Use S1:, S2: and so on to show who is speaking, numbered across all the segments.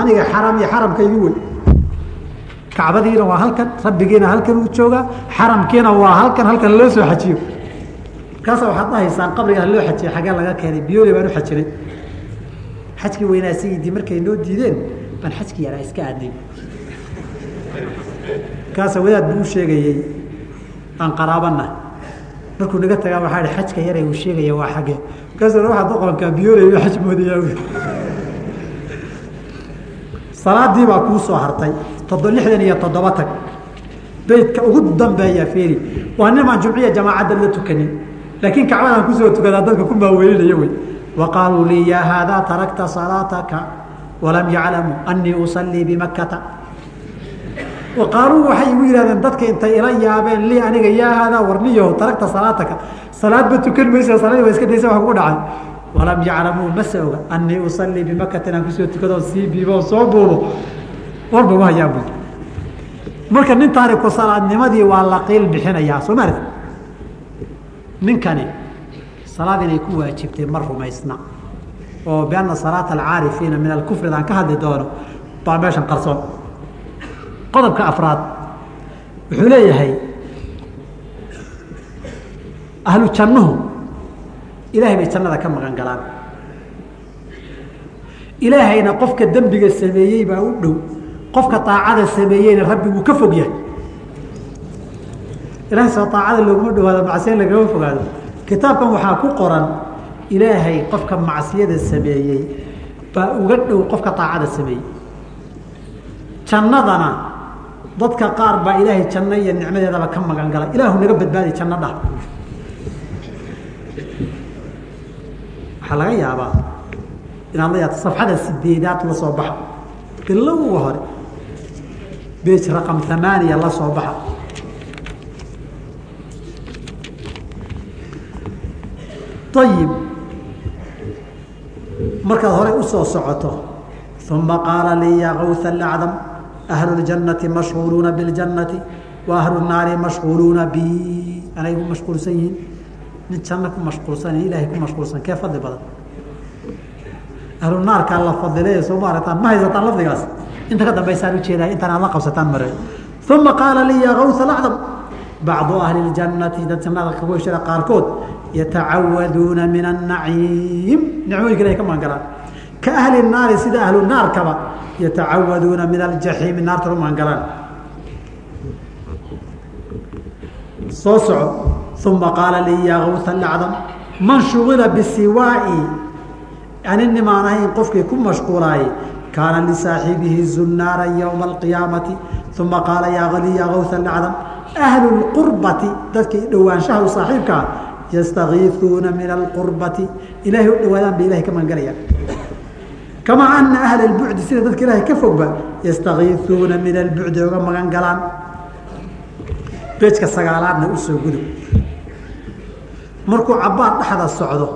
S1: aniga xaram iyo xaramka igu wey kacbadiina waa halkan rabbigiina halkan uu joogaa xaramkiina waa halkan halkan loo soo xajiyo. Markaasa waxaad dhahaysaan qabrigaa loo xajiyay xagee laga keenay biyoole baan u xajinay. Xajkii weynaa sayidii markay noo diideen baan xajkii yaraa iska aadnay. Markaasa wadaad buu u sheegayey aan qaraabana. Markuu naga tagaa waxaa hi xajka yare uu sheegaya waa xagee. Markaas waxaa doqonkaa biyooley xaj moodayaa salaadii baa kuu soo hartay lixdan iyo toddoba tag. Beydka ugu dambeeya feeri waa nimaan jumciya jamaacadda la tukanin laakiin kacbadaan ku soo tukadaa dadka ku maawelinaya wey. Wa qaaluu lii yaa haadaa tarakta salaataka walam yaclamuu anii usallii bimakkata wa qaaluu waxay igu yidhahdeen dadka intay ila yaabeen lii aniga yaa haadaa warniyaho tarakta salaataka. Salaadba tukan maysa salaadii ba iska daysa wax kugu dhacay walam yaclamuu mase oga anii usallii bimakata inaan ku soo tukado sii biibo soo buubo warba ma hayaa bui marka nin taariku salaadnimadii waa la qiil bixinayaa soo maarta ninkani salaad inay ku waajibtay ma rumaysna oo bianna salaata alcaarifiina min alkufri aan ka hadli doono baa meeshan qarsoon qodobka afraad wuxuu leeyahay ahlu jannuhu ilaahay bay jannada ka maqan galaan. Ilaahayna qofka dembiga sameeyey baa u dhow. Qofka aacada sameeyeyna rabbi wuu ka fog yahay. Ilahay soo aacada looguma dhawaado macsiya lagama fogaado. Kitaabkan waxaa ku qoran ilaahay qofka macsiyada sameeyey baa uga dhow qofka aacada sameeyey. Jannadana dadka qaar baa ilaahay janno iyo nicmadeedaba ka magan gala ilaahu naga badbaadi janno dhah waxaa laga yaabaa inaad la yaabto safxada sideedaad la soo baxa bilowga hore bej raqam amaaniya la soo baxa ayib markaad hore usoo socoto uma qaala lii yaa kawha acdam ahlu اljannati mashhuuluuna biاljannati wa ahlu الnaari mashhuuluuna bi anay ku mashquulsan yihiin mid janno ku mashquulsan ee ilaahay ku mashquulsan kee fadli badan? Ahlu naarkaa la fadilay soo ma ma haysataan lafdigaas? Inta ka dambaysaan ujeedahay intaan aad la qabsataan mare uma qaala lii yaa kaws alacdam bacdu ahli اljannati dad jannada kagu heshada qaarkood yatacawaduuna min annaciim. Nicmooyinka ilahay ka maangalaan ka ahli naari sida ahlu naarkaba yatacawaduuna min aljaxiimi naartana maangalaan soo soco uma qaala lii yaa kawha acdam man shugila bisiwaai ani nimaan ahayn qofkii ku mashquulaayey kaana lisaaxibihi zunnaara ywma alqiyaamati uma qaala yaa ali yaa kawha acdam ahlu lqurbati dadkii dhowaanshaha u saaxiibkaa yastakiiuuna min alqurbati ilahay u dhawaadaan bay ilahay ka magangalayaan kamaa ana ahla اlbucdi sida dadka ilaahay ka fogba yastakiiuuna min albucdi oga magan galaan beejka sagaalaadna u soo gudub markuu cabaad dhexda socdo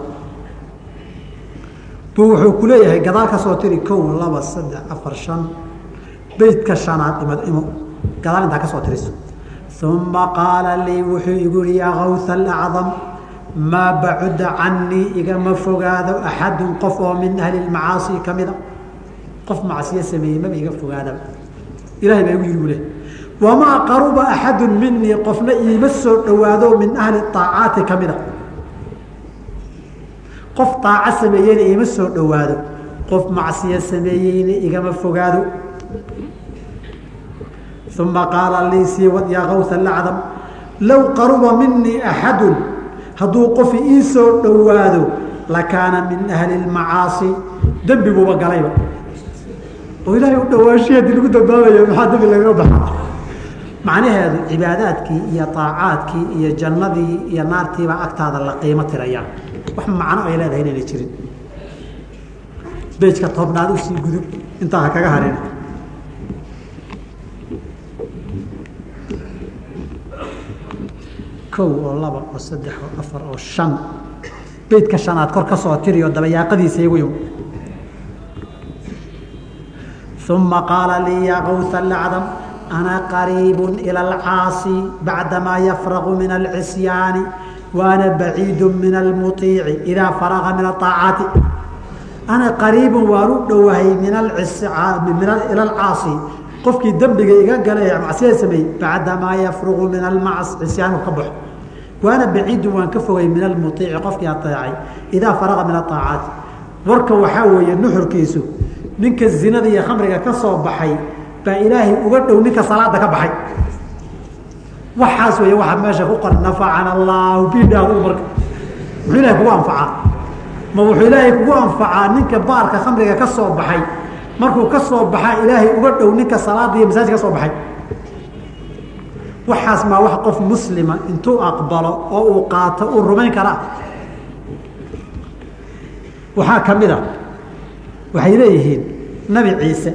S1: buu wuxuu ku leeyahay gadaal ka soo tiri kow laba saddex afar shan. Beydka shanaad imad imo gadaal intaa ka soo tiriso uma qaala lii wuxuu igu yihi yaa kawha acdam maa bacuda canii igama fogaado axadun qof oo min ahli macaasi kamida qof macsiyo sameeyey maba iga fogaadaba. Ilahay baa igu yiri bule wamaa qaruba axadu minii qofna iima soo dhowaado min ahli aacaati kamida qof aaco sameeyeyna iima soo dhowaado qof macsiyo sameeyeyna igama fogaado uma qaala lii sii wad yaa kawha acdam low qaruba minii axadu hadduu qofi ii soo dhowaado lakaana min ahli اmacaasi dembi buuba galayba oo ilaahay u dhawaanshihi haddii lagu dambaabayo maxaa dembi lagaga baxa macnaheedu cibaadaadkii iyo aacaadkii iyo jannadii iyo naartiibaa agtaada la qiimo tirayaan wax macno ay leedahay inayna jirin. Bejka tobnaad u sii gudub intaa ha kaga harin. Kow oo laba oo saddex oo afar oo shan. Beydka shanaad kor ka soo tiriyo dabayaaqadiisa igu im uma qaala lii yaa kawha acdam ana qariib ilى اlcaasi bacdamaa yafraqu min alcisyaani wa ana baciidu min almuiici idaa faraqa min aaacaati ana qariibun waan u dhowahay ila alcaasi qofkii dembiga iga galay macsiyada sameeyey bacdamaa yafruqu min alcisyaanu ka baxo waana baciidun waan ka fogay min almuiici qofkii aeecay idaa faraqa min aaacaati warka waxaa weeye nuxurkiisu ninka zinada iyo khamriga ka soo baxay baa ilaahay uga dhow ninka salaada ka baxay. Waxaas wey waaa meesha ku qor nafacana allaahu bidhaadu marka. Muxuu ilahay kugu anfacaa ma wuxuu ilaahay kugu anfacaa ninka baarka khamriga ka soo baxay? Markuu ka soo baxaa ilaahay uga dhow ninka salaada iyo masaajid ka soo baxay? Waxaas maa wax qof muslima intuu aqbalo oo uu qaato uu rumayn karaa? Waxaa ka mid a waxay leeyihiin nabi ciise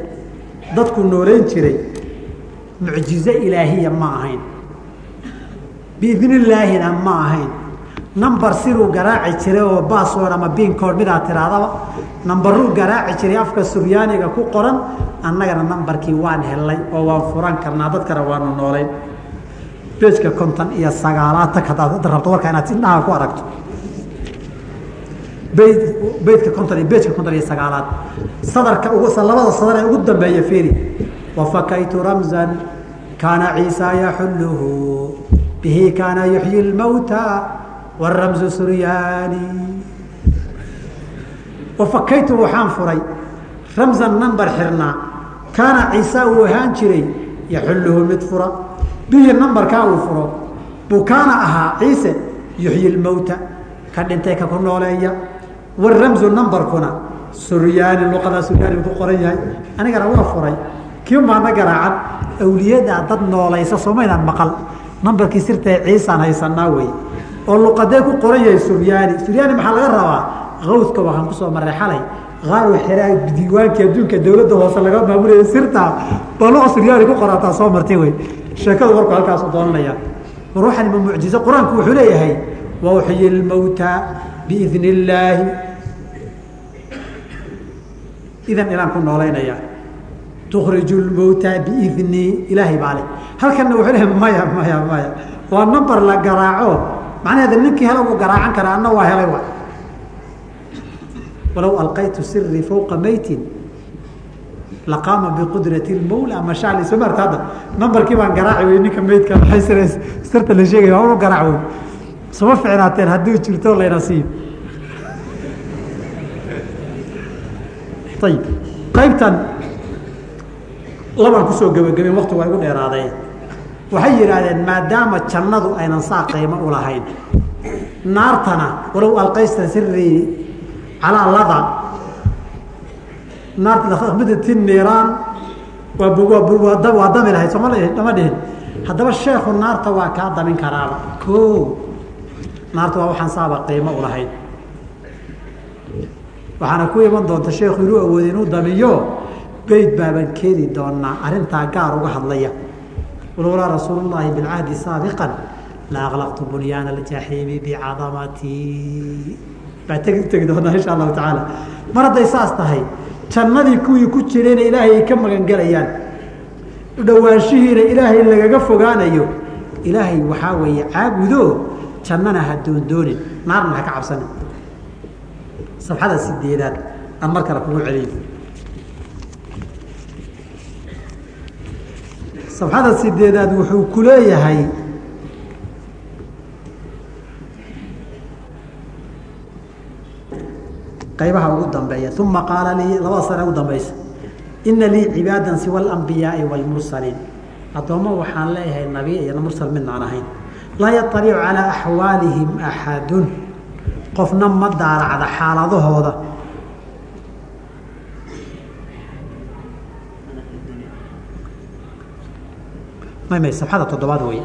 S1: dadku nooleyn jiray mucjizo ilaahiya ma ahayn. Biidnillaahina ma ahayn. Number siruu garaaci jiray oo baasword ama biinkood midaa tirahdaba nambaruu garaaci jiray afka suryaaniga ku qoran annagana nambarkii waan helnay oo waan furan karnaa dadkana waanu noolayn. Bejka konton iyo sagaalaad tak hadaad rabto warkaa inaad indhaha ku aragto beyt beytka konton iyo bejka konton iyo sagaalaad. Sadarka labada sadar ee ugu dambeeya fiiri. Wafakaytu ramzan kaana ciisa yaxulluhu. Bihi kaana yuxyi lmawta wاramzu suryaani. Wafakaytu waxaan furay ramzan nambar xirnaa. Kaana ciisa uu ahaan jiray yaxulluhu mid fura. Bihi nambarkaa uu furo buu kaana ahaa ciise yuxyi lmowta ka dhintay ka ku nooleeya waramzu nambarkuna suryaani luqadaa suryaani ku qoran yahay. Anigana waa furay. Kii maana garaacan awliyadaa dad noolaysa soomaydaan maqal. Nambarkii sirtae ciisaan haysanaa wey oo luqadee ku qoran yahay suryaani. Suryaani maxaa laga rabaa? Awdka waxaan ku soo maray xalay. Aaru xiraa diiwaankii adduunka dawladda hoose laga maamulaya sirtaa balo suryaani ku qorataa soo martay wey sheekadu warku halkaasu doonanaya war waxaan ma mucjizo qur'aanku wuxuu leeyahay wauxyi lmowta biidni illaahi idan ilaan ku noolaynaya tukhriju lmowta biidnii ilaahay baa leh halkanna wuxuu leeyahay maya maya maya waa number la garaaco macnaheeda ninkii hela wuu garaacan karaa anna waa helay wa walow alqaytu sirii fowqa meytin laqaama biqudrati mawla mashaali soo maarta hadda nambarkii baan garaaci wey ninka sira sirta la sheegaya waa unu garaac wey suma ficnaateen haddii jirto layna siiyo. Ayib qaybtan labaan ku soo gebagaben wakti waa igu dheeraaday. Waxay yidhaahdeen maadaama jannadu aynan saa qiimo u lahayn naartana walow alqaysta sirii calaa lada naartmidati niiraan waa dami lahayd sooma dhihin haddaba sheekhu naarta waa kaa damin karaaba. O naarta waa waxaan saaba qiimo u waxaana ku iman doonta sheekhu inuu awooday inuu damiyo beyd baaban keeni doonaa arrintaa gaar uga hadlaya. Walowlaa rasuul llaahi bilcahdi saabiqan la aklaqtu bunyaana aljaxiimi bicadamatii baa tegi tegi doonaa insha allahu tacaala. Mar hadday saas tahay jannadii kuwii ku jirayna ilaahay ay ka magangelayaan dhowaanshihiina ilaahay lagaga fogaanayo ilaahay waxaa weeye caabudo jannana ha doondoonin naarna ha ka cabsanin safxada sideedaad aan mar kale kugu celiyo safxada sideedaad wuxuu ku leeyahay qaybaha ugu dambeeya. Uma qaala lii labada sane ugu ina lii cibaada siwa alambiyaai wاlmursaliin addoommo waxaan leeyahay nabiy iyo mursal midnaan ahayn laa yaطalicu calaa axwaalihim axadun. Qofna ma daaracda xaaladahooda. May sabxada toddobaad wey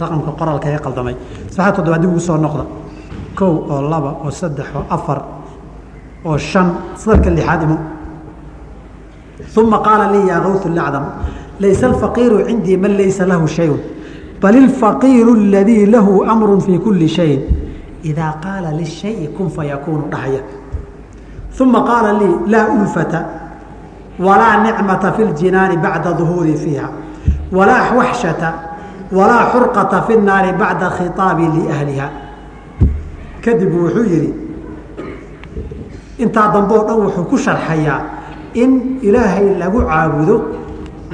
S1: raqamka qoraalka ee qaldamay. Sabxada toddobaad dib ugu soo noqda. Kow oo laba oo saddex oo afar oo shan. Sadarka lixaad imo. Uma qaala lii yaa kawtu lacdam laysa alfaqiiru cindii man laysa lahu shayun bal ilfaqiiru aladii lahu amru fii kuli shayin idaa qaala lishayi kun fayakuunu dhahaya. Uma qaala lii laa ulfata walaa nicmata fi ljinaani bacda duhuuri fiiha walaa waxshata walaa xurqata fi naari bacda khitaabi liahliha kadib wuxuu yidhi intaa dambe oo dhan wuxuu ku sharxayaa in ilaahay lagu caabudo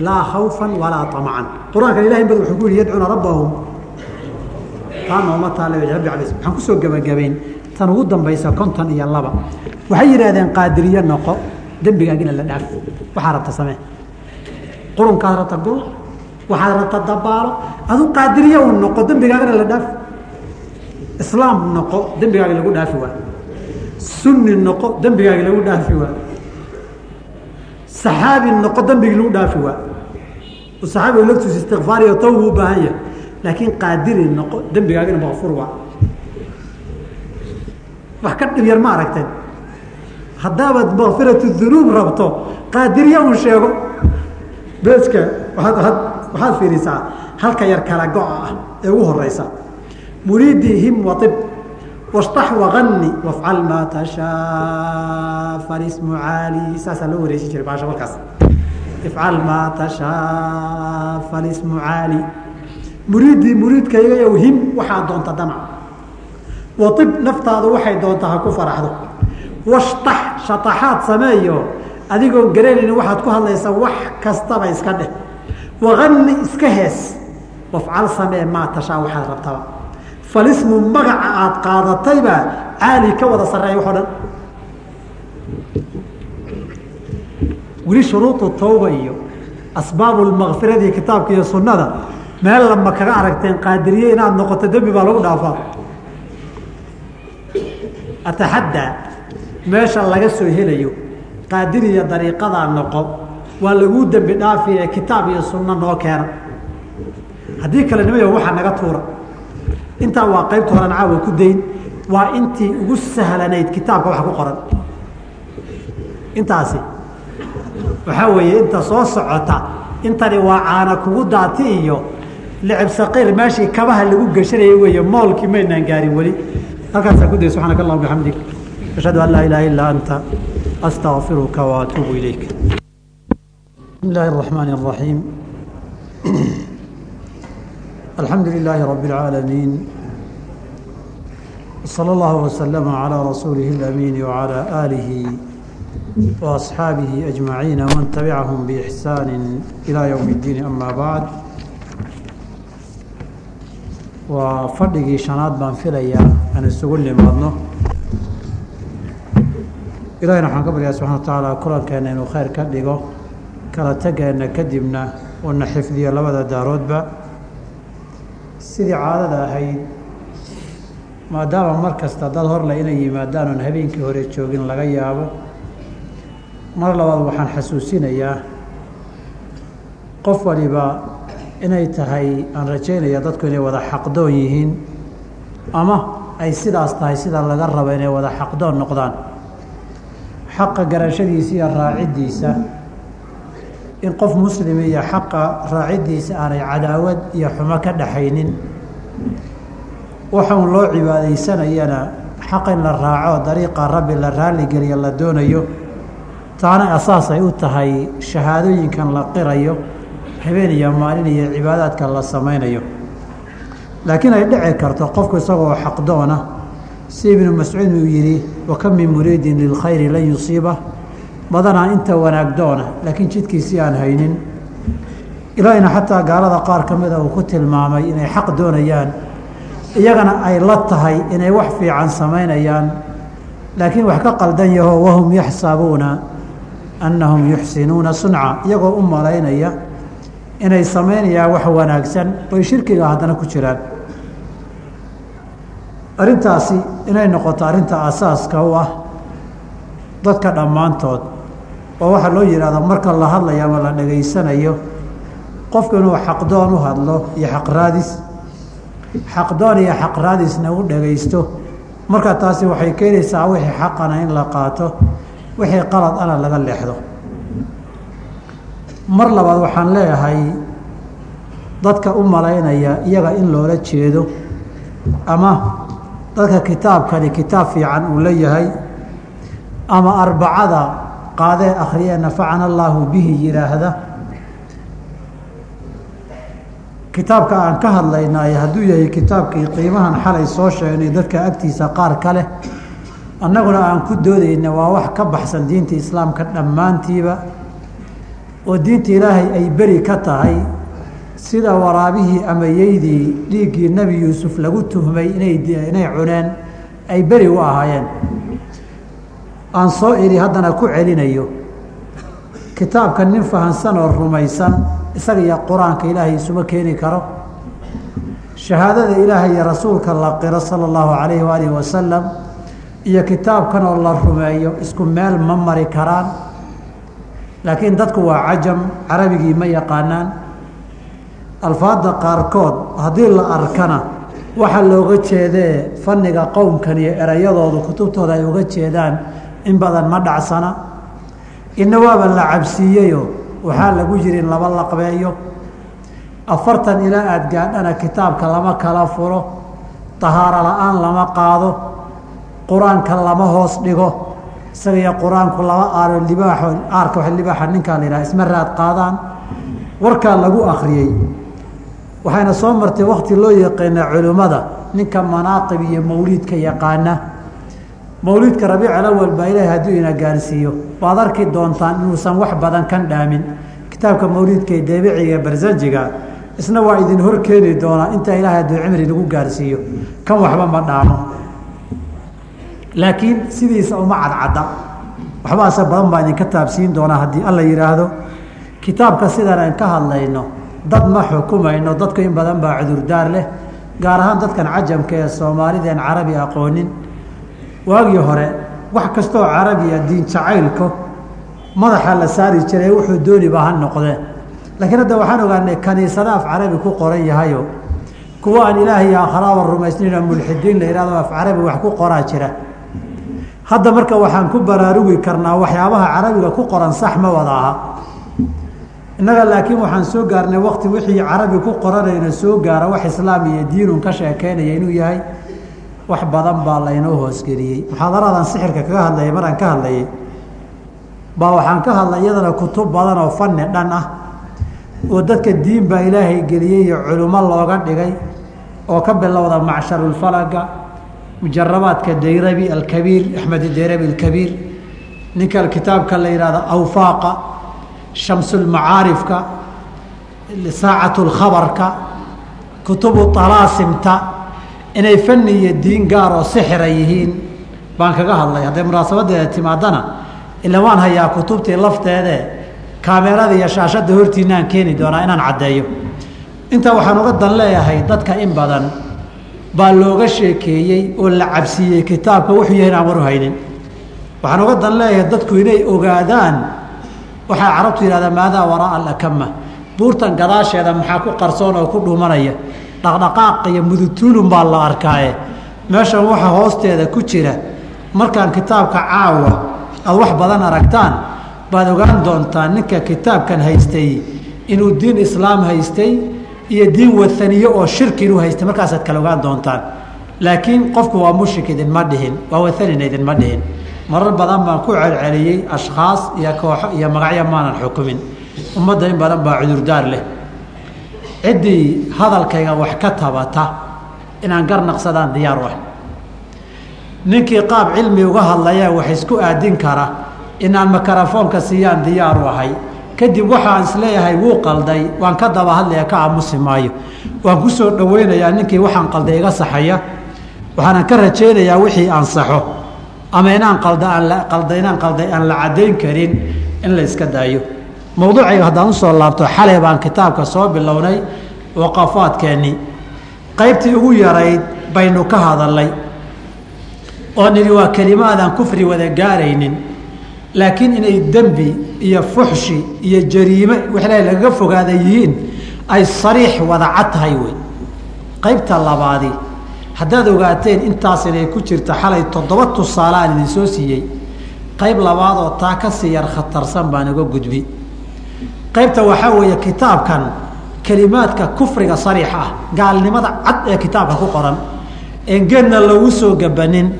S1: laa khawfan walaa amacan qur'aankan ilahay bad wuxuu ku yihi yadcuuna rabbahum. Taa nooma taale rabbi cabs waxaan ku soo gebagabayn tan ugu dambaysa konton iyo laba. Waxay yidhahdeen qaadiriye noqo. Dembigaagina la dhaaf. Waxaa rabta samee. Qurunkaad rabta gul. Waxaad rabta dabaalo. Adu qaadiriye u noqo dembigaagana la dhaaf. Islaam noqo dembigaagi lagu dhaafi waa. Sunni noqo dembigaagi lagu dhaafi waa. Saxaabi noqo dembigii lagu dhaafi waa saxaabiga laftiisa istikfaariyo tawbu u baahan yahay. Laakiin qaadiri noqo dembigaagina makfuur waa wax ka dhib yar ma aragteen. Haddaabaad makfiratu dunuub rabto qaadiriya un sheego. Beeska waaad waxaad fiirisaa halka yar kala go-a ah ee ugu horeysa muriidii him waib washtax wagani wafcal maa tashaa falismu caali. Saasaa loo wareesin jiray baasha markaas ifcal maa tashaa falismu caali muriiddii muriidkaygayow him waxaa doonta damac waib naftaadu waxay doontaa ha ku faraxdo washtax shataxaad sameeyo adigoon garanayni waxaad ku hadlaysaa wax kastaba iska dheh wagani iska hees wafcal samee maa tashaa waxaad rabtaba falismu magaca aad qaadataybaa caali ka wada sareeya waxo dhan weli shuruudu tawba iyo asbaabu lmakfiradii kitaabka iyo sunnada meel lama kaga aragteen qaadiriye inaad noqoto dembi baa lagu dhaafaa. Ataxaddaa meesha laga soo helayo qaadiriya dariiqadaa noqo waa laguu dembi dhaafi ee kitaab iyo sunno noo keena. Haddii kale nimayo waxaa naga tuura. Intaa waa qaybta horan caawa ku dayn waa intii ugu sahlanayd kitaabka wax ku qoran. Intaasi waxaa weeye inta soo socota intani waa caana kugu daati iyo licib saqiir meeshii kabaha lagu geshanayay weeye moolkii maynaan gaarin weli halkaasaa ku day subxaanaka allahuma bixamdik ashhadu an laa ilaaha illaa anta astaqfiruka wa atuubu ilayk bismi illaahi araxmaani araxiim الحمد لله رب العالمين صلى الله وسلم على رسوله الأمين وعلى آله وأصحابه أجمعين ومن تبعهم بإحسان إلى يوم الدين أما بعد وفرقي شناد بان فيليا أن السجل لمضنه إلهنا حان قبل سبحانه وتعالى كل كان إنه خير كدقه كلا تجا إن كدبنا وإن حفظي لبدا دارود با sidii caadada ahayd maadaama mar kasta dad horle inay yimaadaan oon habeenkii hore joogin laga yaabo mar labaad waxaan xasuusinayaa qof waliba inay tahay aan rajaynaya dadku inay wada xaqdoon yihiin ama ay sidaas tahay sida laga rabo inay wada xaqdoon noqdaan. Xaqa garashadiisa iyo raaciddiisa in qof muslim iyo xaqa raaciddiisa aanay cadaawad iyo xumo ka dhaxaynin waxaun loo cibaadaysanayana xaq in la raaco dariiqa rabbi la raalligeliya la doonayo taana asaas ay u tahay shahaadooyinkan la qirayo habeen iyo maalin iyo cibaadaadka la samaynayo. Laakiin ay dhici karto qofku isagoo xaqdoona si ibnu mascuud uu yidhi wa kam min muriidin lilkhayri lan yusiiba? Badanaa inta wanaagdoona laakiin jidkiisii aan haynin. Ilaahina xataa gaalada qaar ka mida uu ku tilmaamay inay xaq doonayaan iyagana ay la tahay inay wax fiican samaynayaan. Laakiin wax ka qaldan yaho wahum yaxsabuuna annahum yuxsinuuna sunca iyagoo u malaynaya inay samaynayaan wax wanaagsan oy shirkiga haddana ku jiraan. Arrintaasi inay noqoto arrinta asaaska u ah dadka dhammaantood oo waxaa loo yidhahdaa marka la hadlayo ama la dhegaysanayo qofku inuu xaqdoon u hadlo iyo xaqraadis xaqdoon iyo xaqraadisna u dhegaysto marka taasi waxay keenaysaa wixii xaqana in la qaato wixii qalad ana laga leexdo. Mar labaad waxaan leeyahay dadka u malaynaya iyaga in loola jeedo ama dadka kitaabkani kitaab fiican uu leeyahay ama arbacada qaadee akhriyee nafacana allaahu bihi yidhaahda kitaabka aan ka hadlaynay hadduu yahay kitaabkii qiimahan xalay soo sheegnay dadka agtiisa qaar ka leh annaguna aan ku doodayna waa wax ka baxsan diinta islaamka dhammaantiiba oo diinta ilaahay ay beri ka tahay sida waraabihii ama yeydii dhiiggii nebi yuusuf lagu tuhmay inay inay cuneen ay beri u ahaayeen. Aan soo iri haddana ku celinayo kitaabka nin fahansan oo rumaysan isaga iyo qur'aanka ilaahay isuma keeni karo. Shahaadada ilaahay iyo rasuulka la qiro sala allahu calayhi waalihi wasalam iyo kitaabkan oo la rumeeyo isku meel ma mari karaan. Laakiin dadku waa cajam carabigii ma yaqaanaan. Alfaadda qaarkood haddii la arkana waxa looga jeedee fanniga qowmkan iyo erayadoodu kutubtooda ay uga jeedaan in badan ma dhacsana. Inna waaba la cabsiiyeyo waxaa lagu yiri in laba laqbeeyo. Afartan ilaa aada gaadhana kitaabka lama kala furo tahaaro la'aan lama qaado qur'aanka lama hoos dhigo. Isaga iyo qur'aanku laba aaro libaaxo aarka wa libaaxa ninkaa la yidhaha isma raad qaadaan. Warkaa lagu akhriyey. Waxayna soo martay wakti loo yaqaana culimmada ninka manaaqib iyo mawliidka yaqaana. Mawliidka rabiic alawal baa ilaahay hadduu ina gaarsiiyo. Waad arki doontaan inuusan wax badan kan dhaamin. Kitaabka mawliidka ee deebiciga barsanjiga isna waa idin hor keeni doonaa intaa ilaahay hadduu cimri nagu gaarsiiyo. Kan waxba ma dhaamo laakiin sidiisa uma cadcadda. Waxbaase badan baa idinka taabsiin doonaa haddii alla yidhaahdo kitaabka sidan aan ka hadlayno dad ma xukumayno dadku in badan baa cudurdaar leh gaar ahaan dadkan cajamka ee soomaalideen carabi aqoonin. Waagii hore wax kastooo carabiya diin jacaylko madaxa la saari jiray wuxuu dooniba ha noqdee. Laakiin hadda waxaan ogaanay kaniisada af carabi ku qoran yahayo. Kuwa aan ilaahay akhraaba rumaysnayno mulxidiin la yihahdo af carabi wax ku qoraa jira hadda marka waxaan ku baraarugi karnaa waxyaabaha carabiga ku qoran sax ma wada aha. Innaga laakiin waxaan soo gaarnay wakti wixii carabi ku qoranayna soo gaara wax islaam iyo diinun ka sheekeynaya inuu yahay wax badan baa laynoo hoosgeliyey muxaadaradan sixirka kaga hadlayay maraan ka hadlayay baa waxaan ka hadlay iyadana kutub badan oo fanni dhan ah oo dadka diin baa ilaahay geliyey iyo culummo looga dhigay oo ka bilowda macsharulfalaga mujarabaadka dayrabi alkabiir axmed dayrabi alkabiir ninka kitaabka la yihahdo awfaaqa shamsulmacaarifka saacatu lkhabarka kutubu talaasimta inay fanni iyo diin gaar oo sixira yihiin baan kaga hadlay. Hadday munaasabadeeda timaadana ila waan hayaa kutubtii lafteede kaamerada iyo shaashadda hortiinaan keeni doonaa inaan caddeeyo. Intaa waxaan uga dan leeyahay dadka in badan baa looga sheekeeyey oo la cabsiiyey kitaabka wuxuu yahay inaan waru haynin. Waxaan uga dan leeyahay dadku inay ogaadaan waxaa carabtu yidhahdaa maadaa waraaa alakama? Buurtan gadaasheeda maxaa ku qarsoon oo ku dhuumanaya? Dhaqdhaqaaq iyo mudutuulun baa la arkaaye. Meeshan waxa hoosteeda ku jira markaan kitaabka caawa aad wax badan aragtaan baad ogaan doontaa ninka kitaabkan haystay inuu diin islaam haystay iyo diin waaniye oo shirki inuu haystay markaasaad kala ogaan doontaan. Laakiin qofku waa mushrik idinma dhihin waa waanina idinma dhihin. Marar badan baan ku celceliyey ashkhaas iyo kooxo iyo magacyo maanan xukumin. Ummadda in badan baa cudurdaar leh. Ciddii hadalkayga wax ka tabata inaan garnaqsadaan diyaar u ah. Ninkii qaab cilmi uga hadlaya wax isku aadin kara inaan makarafoonka siiyaan diyaar u ahay kadib waxaan is leeyahay wuu qalday. Waan ka daba hadlaya ka aamusi maayo. Waan ku soo dhoweynayaa ninkii waxaan qalday iga saxaya. Waxaanan ka rajaynayaa wixii aan saxo. Ama inaan qalda aan qalda inaan qalday aan la caddayn karin in la iska daayo. Mawduucayga haddaan u soo laabto xalay baan kitaabka soo bilownay waqafaadkeennii qaybtii ugu yarayd baynu ka hadalnay oo nidhi waa kelimaadaan kufri wada gaaraynin laakiin inay dembi iyo fuxshi iyo jariime wixla lagaga fogaada yihiin ay sariix wada cad tahay wey. Qaybta labaadi haddaad ogaateen intaas inay ku jirta xalay toddoba tusaale aan idin soo siiyey qayb labaad oo taa ka sii yar khatarsan baan uga gudbi. Qaybta waxaa weeye kitaabkan kelimaadka kufriga sariix ah gaalnimada cad ee kitaabka ku qoran een geedna lagu soo gabanin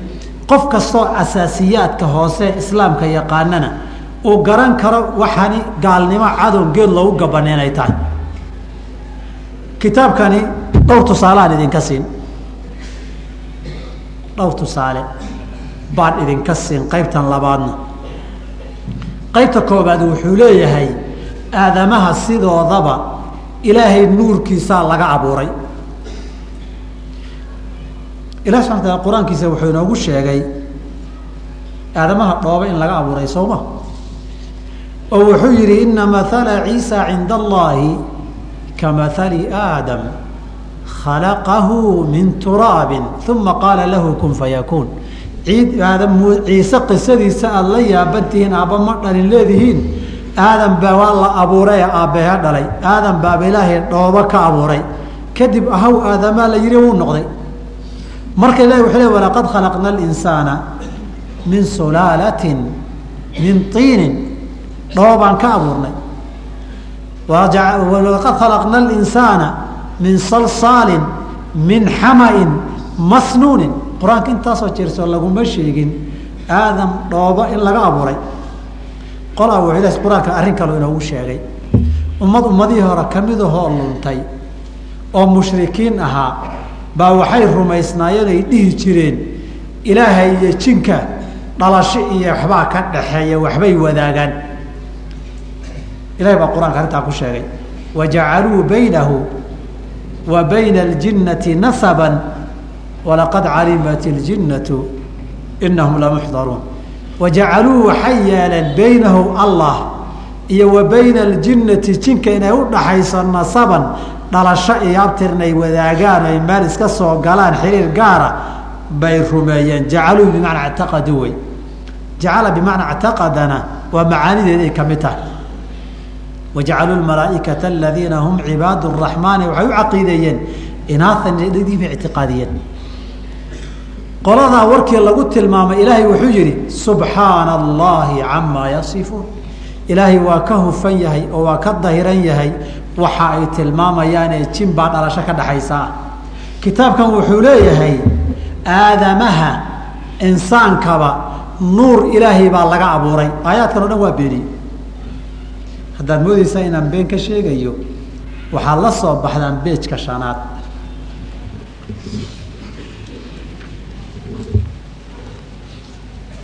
S1: qof kastoo asaasiyaadka hoose islaamka yaqaanana uu garan karo waxani gaalnimo cadow geed loogu gabanay inay tahay. Kitaabkani dhowr tusaale aan idinka siin. Dhowr tusaale baan idinka siin qaybtan labaadna. Qaybta koobaad wuxuu leeyahay aadamaha sidoodaba ilaahay nuurkiisaa laga abuuray. Ilah subana taala qur'aankiisa wuxuu inoogu sheegay aadamaha dhooba in laga abuuray sooma oo wuxuu yihi ina mahala ciisa cinda allahi ka mahali aadam khalaqahu min turaabin uma qaala lahu kun fayakuun ciise qisadiisa aada la yaabantihiin aabba ma dhalin leedihiin. Aadam baa waa la abuuray ee aabbeha dhalay. Aadam baaba ilaahay dhoobo ka abuuray. Kadib ahaw aadamaa la yihi wuu noqday. Marka ilahi wuxuu le walaqad khalaqna alinsaana min sulaalatin min tiinin dhoobaan ka abuurnay. Walaqad khalaqna alinsaana min salsaalin min xamain masnuunin. Qur'aanka intaasoo jeersoo laguma sheegin aadam dhoobo in laga abuuray. Qolaa wuxuu ilahi qur'aanka arrin kaloo inoogu sheegay. Ummad ummadihii hore ka mid ahoo luntay oo mushrikiin ahaa baa waxay rumaysnaayeen ay dhihi jireen ilaahay iyo jinka dhalasho iyo waxbaa ka dhaxeeya waxbay wadaagaan ilahay baa qur'aanka arrintaa ku sheegay wajacaluu baynahu wa bayna aljinnati nasaban walaqad calimat iljinnatu inahum lamuxdaruun wajacaluu waxay yeeleen baynahu allah iyo wa bayna aljinnati jinka inay u dhaxayso nasaban dhalasho iyo abtirnay wadaagaan ay meel iska soo galaan xiriir gaara bay rumeeyeen. Jacaluu bimacnaa ictaqaduu wey. Jacala bimacnaa ictaqadana waa macaanideed ay ka mid tahay wajacaluu malaaikata aladiina hum cibaad raxmaani waxay u caqiideeyeen inaathan dhadiiba ictiqaadiyeen qoladaa warkii lagu tilmaamay ilaahay wuxuu yihi subxaana allahi camaa yasifuun ilaahay waa ka hufan yahay oo waa ka dahiran yahay waxa ay tilmaamayaanee jin baa dhalasho ka dhaxaysa ah kitaabkan wuxuu leeyahay aadamaha insaankaba nuur ilaahay baa laga abuuray aayaadkan o dhan waa beeniyey haddaad moodeysaa inaan been ka sheegayo waxaad la soo baxdaan beejka shanaad.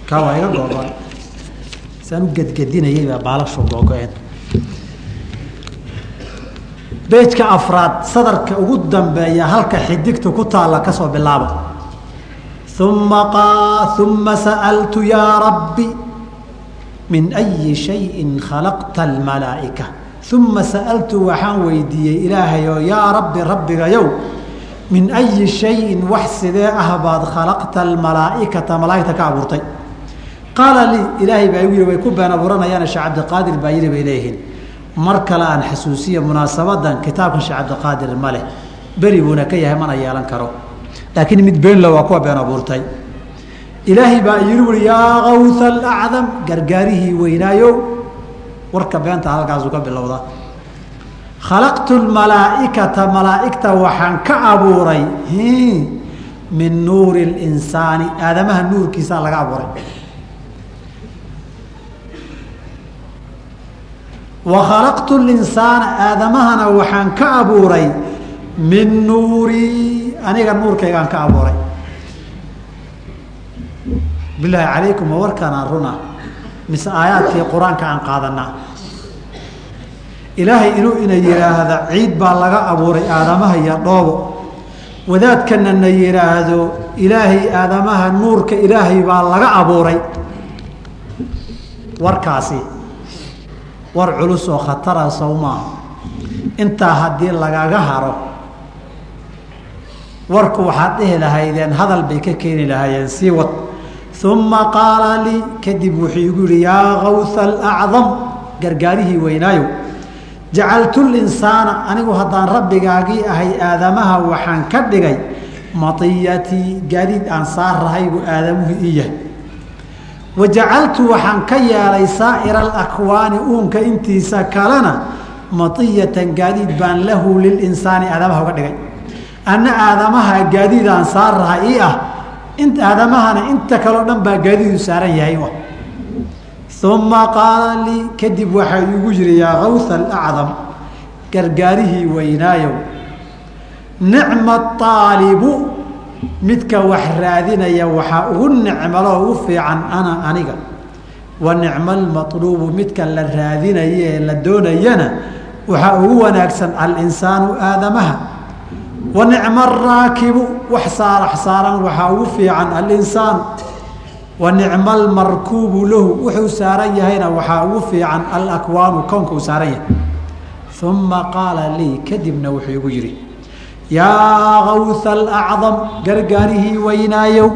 S1: Kaa waa iga googoay saan u gedgedinayay baa baalashu googo-een beejka afraad sadarka ugu dambeeya halka xidigtu ku taalla ka soo bilaaba. Uma uma sa'altu yaa rabbi min ayi shayin khalaqta almalaa'ika. Uma sa'altu waxaan weydiiyey ilaahayoo yaa rabbi rabbigayow min ayi shayin wax sidee ah baad khalaqta almalaa'ikata? Malaa'igta ka abuurtay. Qaala lii ilaahay baa igu yii way ku been abuuranayaan sheekh cabdiqaadir baa yiri bay leeyihiin. Mar kale aan xasuusiya munaasabadan kitaabkan sheekh cabdiqaadir ma leh. Beri buuna ka yahay mana yeelan karo. Laakiin mid beenla waa kuwa been abuurtay ilaahay baa yidhi ui yaa kawha alacdam gargaarihii weynaayow warka beenta halkaasu ka bilowda. Khalaqtu lmalaaikata malaaigta waxaan ka abuuray min nuuri اlinsaani aadamaha nuurkiisaa laga abuuray. Wa khalaqtu linsaana aadamahana waxaan ka abuuray min nuuri. Aniga nuurkaygaan ka abuuray bilaahi calaykum ma warkaanaan runa mise aayaadkii qur'aanka aan qaadanaa? Ilaahay inuu ina yidhaahda ciid baa laga abuuray aadamaha iyo dhoobo. Wadaadkana na yidhaahdo ilaahay aadamaha nuurka ilaahay baa laga abuuray. Warkaasi war culus oo khatara sow maaha intaa haddii lagaga haro warku waxaad dhihi lahaydeen hadal bay ka keeni lahaayeen sii wad uma qaala lii kadib wuxuu igu yihi yaa kawha alacdam gargaarihii weynaayow jacaltu linsaana anigu haddaan rabbigaagii ahay aadamaha waxaan ka dhigay maiyatii gaadiid aan saarahay buu aadamuhu ii yahay. wa jacaltu waxaan ka yeelay saa'ira alakwaani uunka intiisa kalena maiyatan gaadiid baan lahu lilinsaani aadamaha uga dhigay. Anna aadamaha gaadiid aan saarahay ii ah aadamahana inta kaleo dhan baa gaadiidu saaran yahay uma qaala lii kadib waxaa igu yihi yaa kawha alacdam gargaarihii weynaayow nicma aalibu midka wax raadinaya waxaa ugu nicmaloo ugu fiican ana aniga. Wa nicma almaluubu midka la raadinayo ee la doonayana waxaa ugu wanaagsan alinsaanu aadamaha wa nicma araakibu wax saarax saaran waxaa ugu fiican alinsaanu wa nicma almarkuubu lahu wuxuu saaran yahayna waxaa ugu fiican alakwaanu kownka uu saaran yahay. Uma qaala lii kadibna wuxuu igu yidhi yaa kawha alacdam gargaarihii weynaayow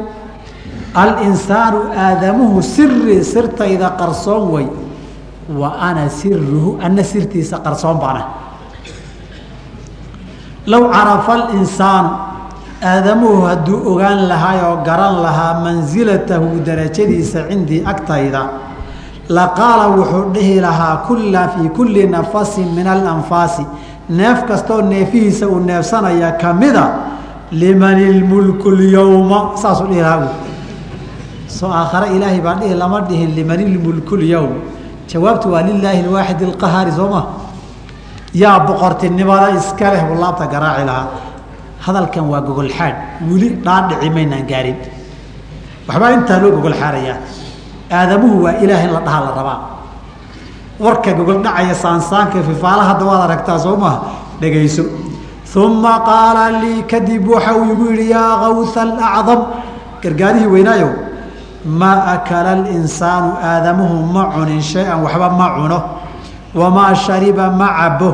S1: alinsaanu aadamuhu siri sirtayda qarsoon way. Wa ana siruhu ana sirtiisa qarsoon baana low carafa alinsaanu aadamuhu hadduu ogaan lahaa oo garan lahaa mansilatahu darajadiisa cindii agtayda laqaala wuxuu dhihi lahaa kulla fii kulli nafasin min alanfaasi neef kastoo neefihiisa uu neefsanaya kamida liman ilmulku lyowma saasuu dhihi lahaa soo aakhare ilaahay baa dhihi lama dhihin liman ilmulku lyowm jawaabtu waa lilaahi alwaaxid alqahaari soo ma yaa boqortinimada iska leh buu laabta garaaci lahaa. Hadalkan waa gogol xaadh weli dhaadhici maynaan gaarin. Waxbaa intaa loo gogol xaarayaa aadamuhu waa ilaah in la dhahaa la rabaa. Warka gogol dhacaya saansaanka fifaala hadda waad aragtaa soo maha dhegayso. Uma qaala lii kadib waxa uu igu yidhi yaa kawha alacdam gargaarihii weynaayow maa akala alinsaanu aadamuhu ma cunin shay-an waxba ma cuno wamaa shariba ma cabo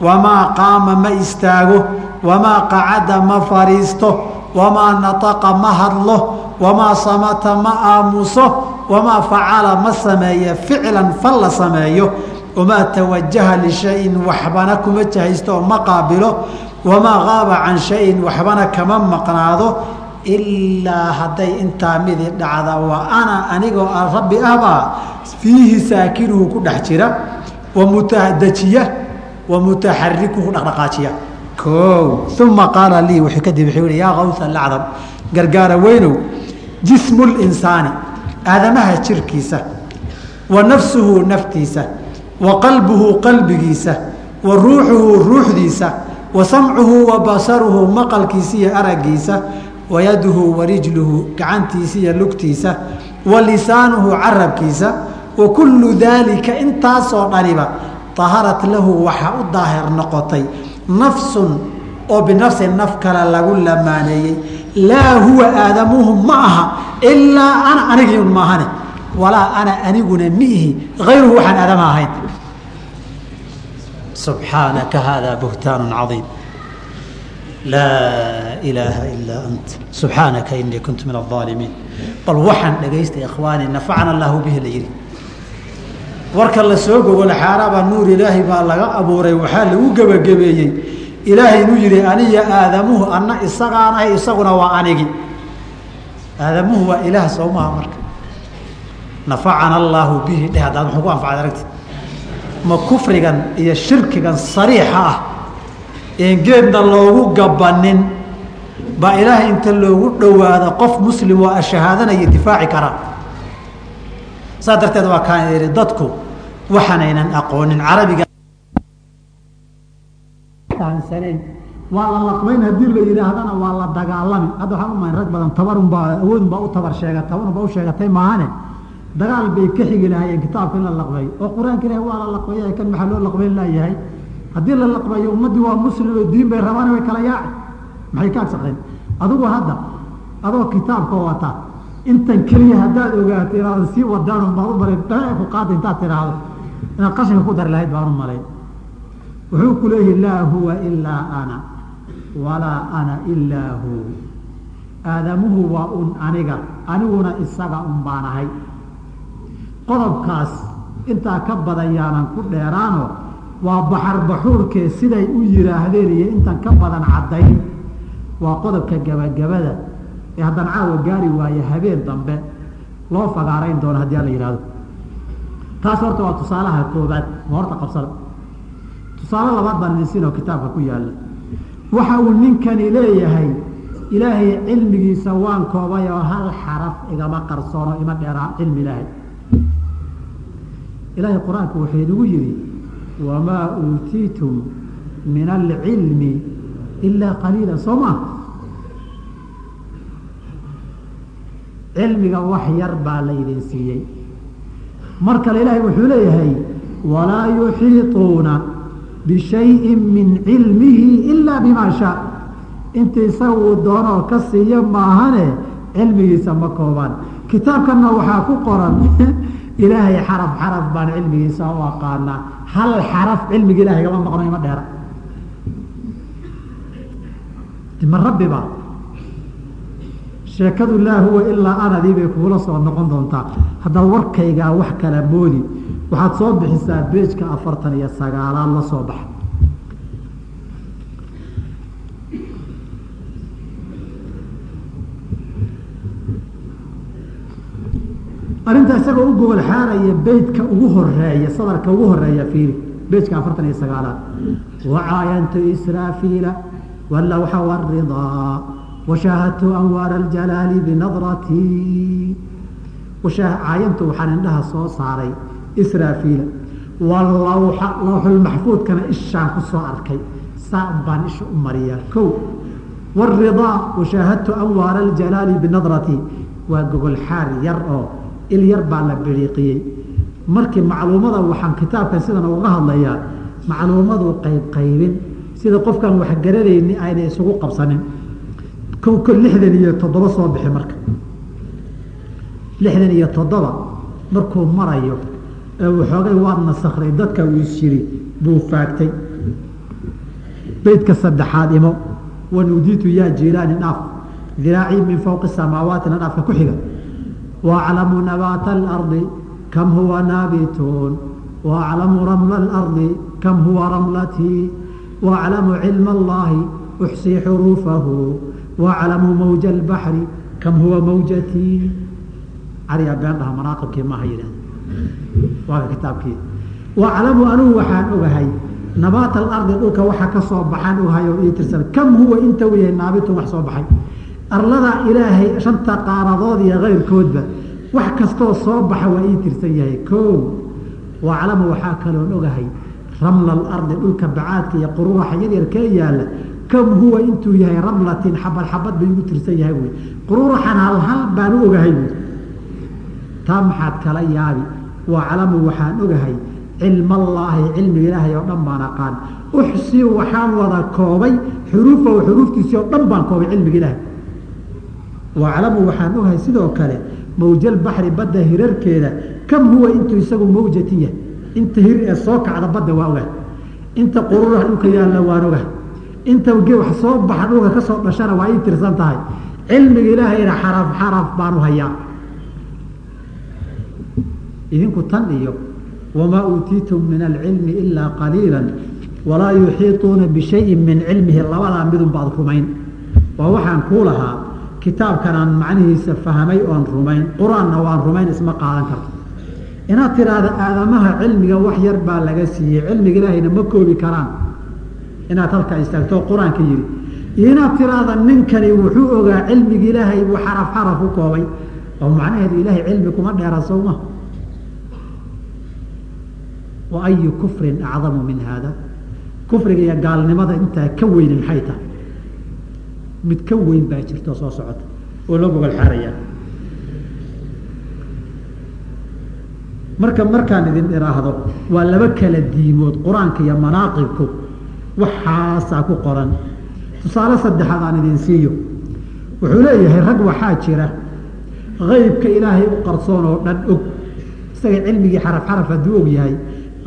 S1: wamaa qaama ma istaago wamaa qacada ma fariisto wamaa nataqa ma hadlo wamaa samata ma aamuso wamaa facala ma sameeyo ficlan fal la sameeyo wamaa tawajaha lishayin waxbana kuma jahaysto oo ma qaabilo wamaa qaaba can shayin waxbana kama maqnaado ilaa hadday intaa midi dhacda wa ana anigoo rabbi ahbaa fiihi saakinuhu ku dhex jira wa mutadajiya wa mutaxarikuhu dhaqdhaqaajiya o uma qaala lii wuxuu kadib wuxuu yihi yaa kawha alacdam gargaara weynow jismu linsaani aadamaha jirkiisa wa nafsuhu naftiisa wa qalbuhu qalbigiisa wa ruuxuhu ruuxdiisa wa samcuhu wa basaruhu maqalkiisa iyo araggiisa wa yaduhu wa rijluhu gacantiisa iyo lugtiisa wa lisaanuhu carabkiisa wa kullu daalika intaasoo dhaniba taharat lahu waxaa u daahir noqotay nafsun oo binafsin naf kale lagu lamaaneeyey laa huwa aadamuhu ma aha ilaa ana anigiun maahane walaa ana aniguna miihi ayruhu waxaan aadama ahayn. Subxaanaka haadaa buhtaan caiim laa ilaaha ilaa ant. Subxaanaka inii kuntu min aaalimiin bal waxaan dhagaystay ikhwaani nafacana allahu bihi la yihi warka la soo gogole xaaraaba nuur ilaahi baa laga abuuray waxaa lagu gebagabeeyey ilaahay inuu yihi aniya aadamuhu anna isagaan ahay isaguna waa anigi. Aadamuhu waa ilaah soo maha marka. Nafacana allaahu bihi dheh haddaad muxuu ku anfacad aragti. Ma kufrigan iyo shirkigan sariixa ah een geedna loogu gabanin. Baa ilaahay inta loogu dhowaado qof muslim oo ashahaadanaya difaaci karaa saas darteed waa kaan dadku waxaanaynan aqoonin fahamsanayn waa la laqbayn haddii la yidhaahdana waa la dagaalami. Hadda waxaan umayn rag badan tabarunbaa awoodunbaa u tabar sheega tabarunbaa u sheegatay maahane? Dagaal bay ka xigi lahaayeen kitaabka in la laqbeeyo oo qur'aanka ilahi waa la laqbeeya kan maxaa loo laqbayn laayahay haddii la laqbeeyo ummaddii waa muslim oo diin bay rabaan way kala yaaci. Maxay ka agsaqeen adigu hadda adoo kitaabka wata intan keliya haddaad ogaato inaadan sii wadaan baad u dare ku qaada intaad tidhaahdo inaad qashinka ku dari lahayd baan u malay. Wuxuu ku leeyahi laa huwa ilaa ana walaa ana ilaa hu. Aadamuhu waa un aniga aniguna isaga un baan ahay. Qodobkaas intaa ka badan yaanan ku dheeraano waa baxar baxuurkee siday u yidhaahdeen iyo intan ka badan caddayn. Waa qodobka gabagabada ee haddaan caawa gaari waaye habeen dambe loo fagaarayn doono haddii ala yihahdo taas horta waa tusaalaha koobaad ma horta qabsada. Tusaale labaad baan idin siinoo kitaabka ku yaalla. Waxa uu ninkani leeyahay ilaahay cilmigiisa waan koobay oo hal xaraf igama qarsoono ima dheeraa cilmi ilaahay. Ilaahay qur'aanku wuxuu inagu yihi wamaa uutiitum min alcilmi ilaa qaliila soo maa cilmiga wax yar baa laydin siiyey mar kale ilaahay wuxuu leeyahay walaa yuxiiطuuna bishayin min cilmihi ilaa bima shaa. Inta isaga uu doonoo ka siiyo maahane cilmigiisa ma koobaan. Kitaabkanna waxaa ku qoran ilaahay xaraf xaraf baan cilmigiisa u aqaanaa. Hal xaraf cilmiga ilahay gama maqno ima dheera ma rabbi ba sheekadu laa huwa ilaa anadii bay kuula soo noqon doontaa. Haddaad warkaygaa wax kala moodi waxaad soo bixisaa beejka afartan iyo sagaalaad la soo baxa. Arrinta isagoo u gogol xaaraya beytka ugu horreeya sadarka ugu horreeya fiiri beytka afartan iyo sagaalaad. Wacaayantu israafiila walawxa waridaa washaahadtu anwaara aljalaali binadratii caayantu waxaan indhaha soo saaray israafiila walawxa lawxulmaxfuudkana ishaan ku soo arkay saan baan isha u mariyaa kow waridaa washaahadtu anwaara aljalaali binadratii waa gogol xaar yar oo il yar baa la biriiqiyey markii macluumada waxaan kitaabkan sidan uga hadlayaa macluumadu qaybqaybin sida qofkan wax garanayni ayna isugu qabsanin ko lixdan iyo toddoba soo bixi marka. Lixdan iyo toddoba markuu marayo ee waxoogay waad nasakray dadka uu isjiri buu faagtay. Beydka saddexaad imo wanudiitu yaa jilaani dhaaf diraacii min fowqi samaawaatiina dhaafka ku xiga. Waaclamu nabaata alardi kam huwa naabituun. Waaclamu ramla alardi kam huwa ramlatii. Waaclamu cilma allaahi uxsii xuruufahu waclamu mawja اbaxri kam huwa mawjatii ariga beendhaha manaaqibkii maaha yidhahda waaka kitaabkii waclamu anugu waxaan ogahay nabaat alardi dhulka waxa ka soo baxaan ogahay oo ii kam huwa inta weyay naabitun wax soo baxay arlada ilaahay shanta qaaradood iyo kayrkoodba wax kastoo soo baxa waa ii tirsan yahay o waclamu waxaa kaloon ogahay ramla alardi dhulka bacaadka iyo qururaxa yaryar kee yaalla kam huwa intuu yahay ramlatin xabad xabad bay igu tirsan yahay wy quruuraxan hal hal baan u ogahay buy taa maxaad kala yaabi waclamu waxaan ogahay cilmallaahi cilmiga ilaahay oo dhan baan aqaan. Uxsi waxaan wada koobay xuruufahu xuruuftiisii oo dhan baan koobay cilmiga ilaahay. Waclamu waxaan ogahay sidoo kale mawjal baxri badda hirarkeeda kam huwa intuu isagu mawjati yahay. Inta hir ee soo kacda badda waa ogahay. Inta qururaha dhulka yaalla waan ogahay inta wax soo baxa dhulka ka soo dhashana waa ii tirsan tahay. Cilmiga ilaahayna xaraf xaraf baanu hayaa. Idinku tan iyo wamaa uutiitum min alcilmi ilaa qaliila walaa yuxiiطuuna bishayin min cilmihi. Labadaa midun baad rumayn. Waa waxaan kuu lahaa kitaabkanaan macnihiisa fahmay oon rumayn qur'aanna waan rumayn isma qaadan karto. Inaad tiraahda aadamaha cilmiga wax yar baa laga siiyey cilmiga ilaahayna ma koobi karaan inaad halkaa istaagto qur'aanka yidhi iyo inaad tiraahda ninkani wuxuu ogaa cilmiga ilaahay buu xaraf xaraf u koobay. Oo macnaheedu ilaahay cilmi kuma dheera sowma wa kufrin acdamu min haada. Kufriga iyo gaalnimada intaa ka weyni maxay tahay? Mid ka weyn baa jirto soo socota oo loo gogol xaaraya marka markaan idin iraahdo waa laba kala diimood qur'aanka iyo manaaqibku waxaasaa ku qoran. Tusaale saddexaad aan idin siiyo. Wuxuu leeyahay rag waxaa jira kaybka ilaahay u qarsoon oo dhan og. Isaga cilmigii xaraf xaraf hadduu og yahay.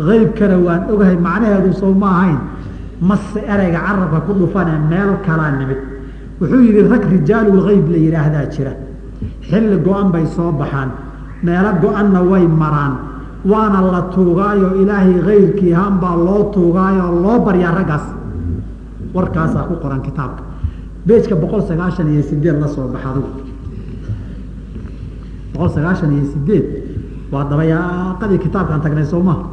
S1: Kaybkana waan ogahay macnaheedu soo ma ahayn. Mase ereyga carabka ku dhufane meel kalaa nimid. Wuxuu yidhi rag rijaalulgeyb la yidhaahdaa jira. Xilli go-an bay soo baxaan. Meelo go-anna way maraan waana la tuugaayo ilaahay kayrkii haan baa loo tuugaayoo loo baryaa raggaas. Warkaasaa ku qoran kitaabka. Beejka boqol sagaashan iyo sideed la soo baxa boqol sagaashan iyo sideed waa dabayaaqadii kitaabkaan tagnay soo maha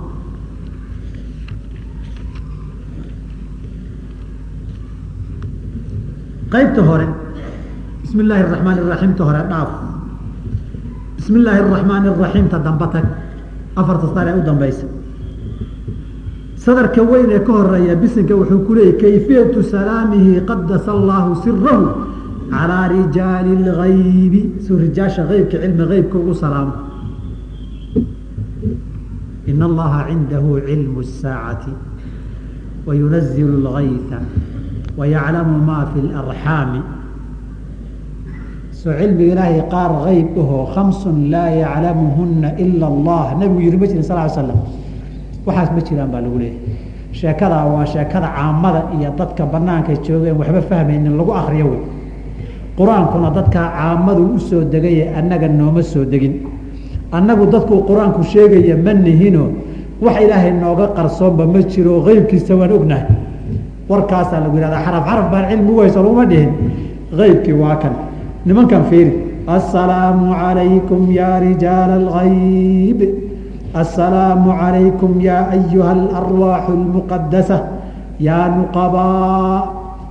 S1: qaybta hore. Bismi illaahi araxmaan iraxiimta hore dhaaf. Bismi illaahi araxmaan iraxiimta damba tag afarta star ee u dambaysa sadarka weyn ee ka horeeya bisinka wuxuu ku leeyay kayfiyatu salaamihi qadasa allaahu sirahu calىa rijaali اlgaybi suu rijaasha eybka cilmi eybka ugu salaamo in allaha cindahu cilmu الsaacati wayunazil اlgayثa wayaclamu ma fi اlarxaami soo cilmiga ilaahay qaar eyb ahoo khamsun laa yaclamuhuna ila allah. Nabigu yihi ma jirin sal ly slam waxaas ma jiraan baa lagu leeyahy sheekadaa waa sheekada caamada iyo dadka banaanka joogeen waxba fahmaynin lagu akriyo wey. Qur'aankuna dadkaa caamadu u soo degaye annaga nooma soo degin. Annagu dadkuu qur'aanku sheegaya ma nihino. Wax ilaahay nooga qarsoonba ma jiro eybkiisa waan ognahay. Warkaasaa lagu yihahda xaraf xaraf baan cilmi u hayso laguma dhihin. Eybkii waa kan nimankan fiiri assalaamu calaykum ya rijaala algayb assalaamu calaykum ya ayuha alarwaaxu almuqadasa ya nuqabaa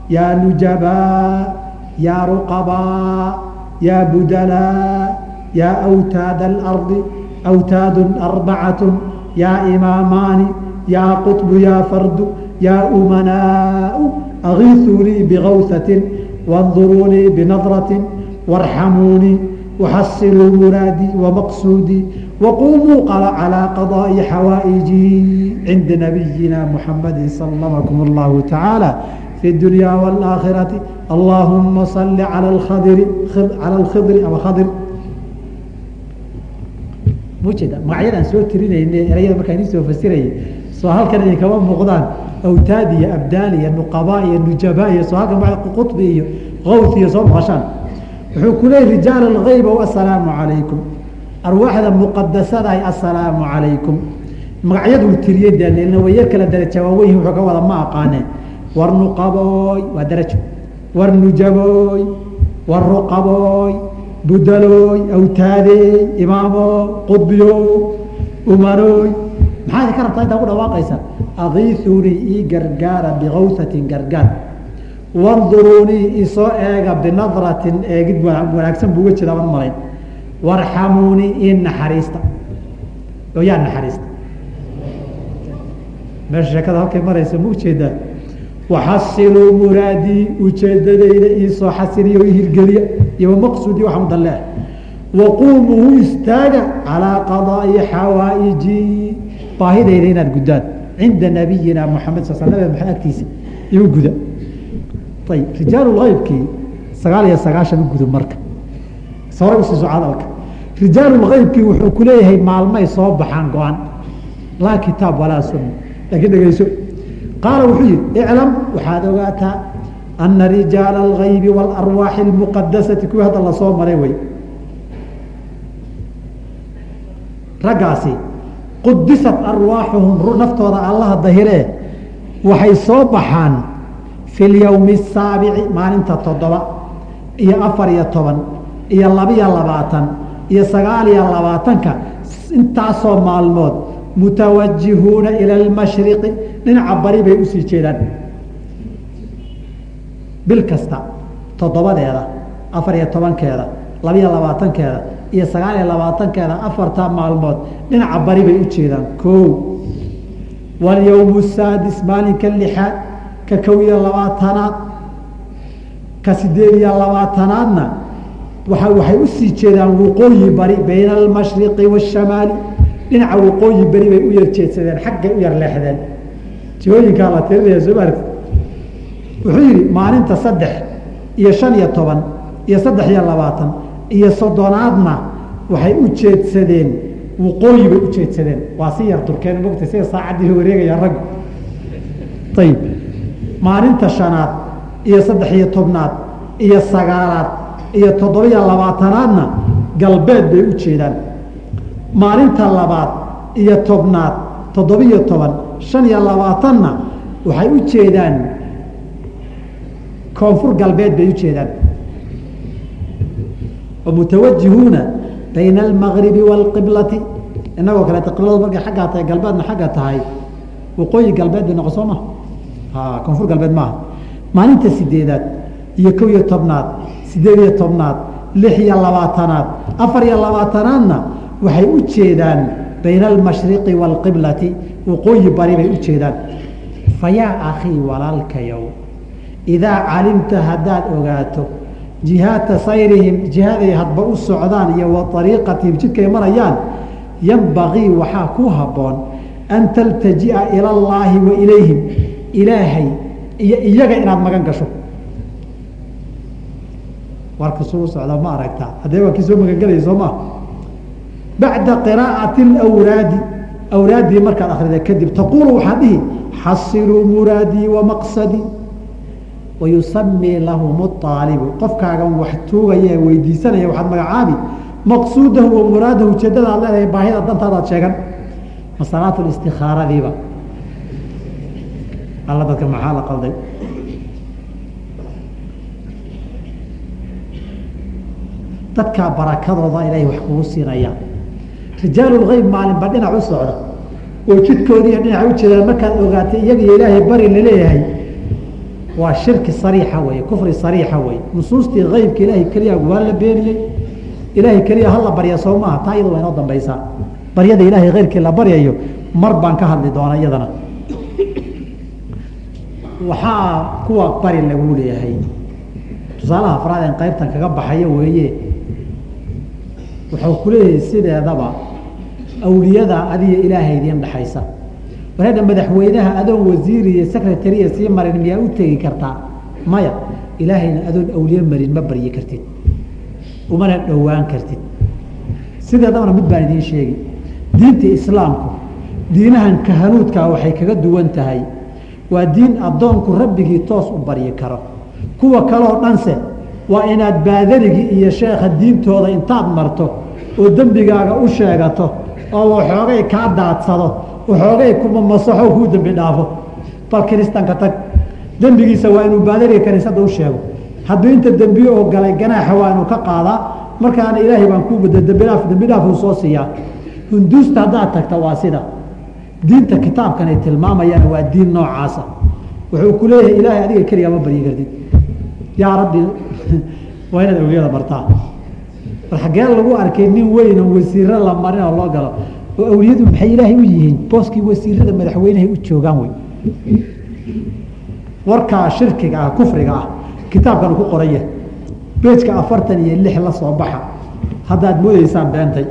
S1: ya nujabaa ya ruqabaa ya budalaa ya awtaada alardi awtaadu arbacatu ya imaamaani ya qطbu ya fardu ya umanaau agiiثuunii bigawhatin wanduruunii binadrati warxamuunii waxasiluu muraadii wamaqsuudii waqumuu calىa qadaaءi xawaaئijii cinda nabiyina muxamadi salamakum اllahu taعaalى fi اdunya wاlآakhirati allahuma صali alى اkadiri calى اlkhidri ama khadir mujeeda magacyadaan soo tirinayne erayada markaa idin soo fasirayay soo halkan idin kama muuqdaan awtaad iyo abdaal iyo nuqabaa iyo nujabaa iyo soo halkan ma quطbi iyo awth iyo soo maqashaan wuxuu ku leeyay rijaal اlgayb asalaamu calaykum. Arwaaxda muqadasadahay assalaamu calaykum. Magacyaduu tiriyey way yar kala daraja waaweyn wuxuu ka wada ma aqaaneen war nuqabooy waa darajo. War nujabooy war ruqabooy budalooy awtaadeey imaamo qudbiyo umanooy maxaad ka rabtaa intaa ku dhawaaqaysa? Agiiثuunii ii gargaara bikawhatin gargaar wanduruunii isoo eega binadratin eegid wanaagsan buu uga jeeda ban malayn warxamuunii ii naxariista yaa naxariista meesha sheekada halkay maraysa ma u jeedaa waxasiluu muraadii ujeedadayda iisoo xasiliya o hirgeliya iyo wamaqsuudi waxaan dalle waquumuu istaaga calىa qadaa'i xawaaئijii baahidayda inaad guddaan cinda nabiyina muxamed sal nabi maxamed agtiisa igu guda ayb rijaaluaybkii sagaal iyo sagaashan gudu marka sora u sii soco hadalka rijaaluaybkii waxay soo baxaan fi lyowmi asaabici maalinta toddoba iyo afar iyo toban iyo labaiyo labaatan iyo sagaal iyo labaatanka intaasoo maalmood mutawajihuuna ila almashriqi dhinaca bari bay u sii jeedaan. Bil kasta toddobadeeda afar iyo tobankeeda labaiyo labaatankeeda iyo sagaal iyo labaatankeeda afarta maalmood dhinaca bari bay u jeedaan. O walyowm saadis maalinka lixaad ka kow iyo labaatanaad ka sideed iyo labaatanaadna waa waxay u sii jeedaan waqooyi bari bayna almashriqi waashamaali dhinaca waqooyi beri bay u yar jeedsadeen xaggay u yar leexdeen. Jihooyinkaa la tirinaya soo maarti wuxuu yihi maalinta saddex iyo shan iyo toban iyo saddex iyo labaatan iyo soddonaadna waxay u jeedsadeen waqooyi bay u jeedsadeen. Waa si yar durkeen mogta sida saacaddii wareegaya raggu. Ayib maalinta shanaad iyo saddex iyo tobnaad iyo sagaalaad iyo toddobiyo labaatanaadna galbeed bay u jeedaan. Maalinta labaad iyo tobnaad toddobiyo toban shan iyo labaatanna waxay u jeedaan. Koonfur galbeed bay u jeedaan. Oo mutawajihuuna bayna almagribi wاlqiblati inagoo kaleeta qibladu markay xaggaa tahay galbeedna xagga tahay. Waqooyi galbeed bay noqon soo maha koonfur galbeed maaha maalinta sideedaad iyo kow iyo tobnaad sideed iyo tobnaad lix iyo labaatanaad afar iyo labaatanaadna waxay u jeedaan bayna almashriqi wاlqiblati waqooyi bari bay u jeedaan fayaa akhii walaalkayow idaa calimta haddaad ogaato jihaata sayrihim jihaday hadba u socdaan iyo wa jidkay marayaan yambagii waxaa ku habboon an taltaji'a ila allaahi wa ilayhim ilaahay iyo iyaga inaad magan gasho. Warkasuu socda ma aragtaa. Haddee waa kii magangelaya soo maa bacda qiraa'ati alawraadi awraaddii markaad akrida kadib taquulu waxaad dhihi xasiluu muraadii wa maqsadii wayusamii lahum aalibu qofkaagan wax tuugaya weydiisanaya waxaad magacaabi maqsuudahu wa muraadahu ujeedada ad leedahay baahida dantaadaad sheegan. Masalaatu istikaaradiiba alla dadka maxaa la qalday? Dadkaa barakadooda ilaahay wax kugu siinaya rijaalulgeyb maalinba dhinac u socda. Oo jidkoodiiyo dhinac u jeedaan markaad ogaatay iyaga iyo ilaahay bari la leeyahay waa shirki sariixa weye kufri sariixa weye nusuustii keybka ilaahay keliya waa la beeniyey. Ilaahay keliya hala barya soo maaha. Taa iyada waa inoo dambaysaa baryada ilaahay keyrkii la baryayo mar baan ka hadli doona iyadana waxaa kuwa bari lagu leeyahay. Tusaalaha afraad en qaybtan kaga baxayo weeye wuxuu ku leeyahay sideedaba. Awliyada adiga ilaahay idiin dhexaysa. Wareedha madaxweynaha adoon wasiir iyo secretariya sii marin miyaa u tegi kartaa maya ilaahayna adoon awliye marin ma baryi kartid. Umana dhowaan kartid. Sideedabana mid baan idiin sheegi. Diinta islaamku diinahan kahanuudka waxay kaga duwan tahay waa diin addoonku rabbigii toos u baryi karo. Kuwa kaloo dhanse waa inaad baadarigii iyo sheekha diintooda intaad marto oo dembigaaga u sheegato oo waxoogay kaa daadsado waxoogay kuma masaxo kuu dembi dhaafo. Bal kiristanka tag dembigiisa waa inuu baadariga kaniisadda u sheego. Hadduu inta dembiye oo galay ganaaxa waa inuu ka qaadaa markaana ilaahay baan kuu bada dembidhaaf dembi dhaaf uu soo siiyaa. Hunduusta haddaad tagta waa sida diinta kitaabkan ay tilmaamayaan waa diin noocaasa. Wuxuu ku leeyahay ilaahay adiga keligaa ma baryi kartid yaa rabbi waa inaad awliyada bartaa bal xaggee lagu arkay nin weyn oo wasiiro la marin oo loo galo oo awliyadu maxay ilaahay u yihiin? Booskii wasiirada madaxweynehay u joogaan wey warkaa shirkiga ah kufriga ah kitaabkan ku qoranya beejka afartan iyo lix la soo baxa. Haddaad moodeysaan beentay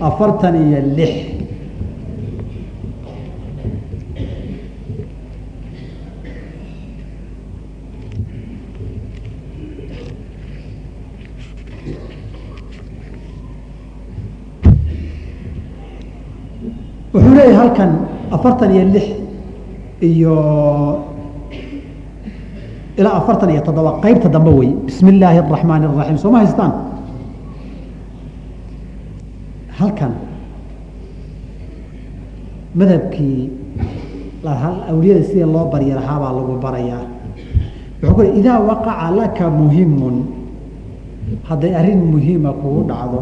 S1: afartan iyo lix. Wuxuu leeyahay halkan afartan iyo lix iyo ilaa afartan iyo toddoba qeybta dambe wey. Bismi illaahi araxmaani araxiim sooma haystaan halkan. Madhabkii awliyada sida loo barya lahaabaa lagu barayaa. Wuxuu ku idaa waqaca laka muhimun hadday arrin muhiima kugu dhacdo.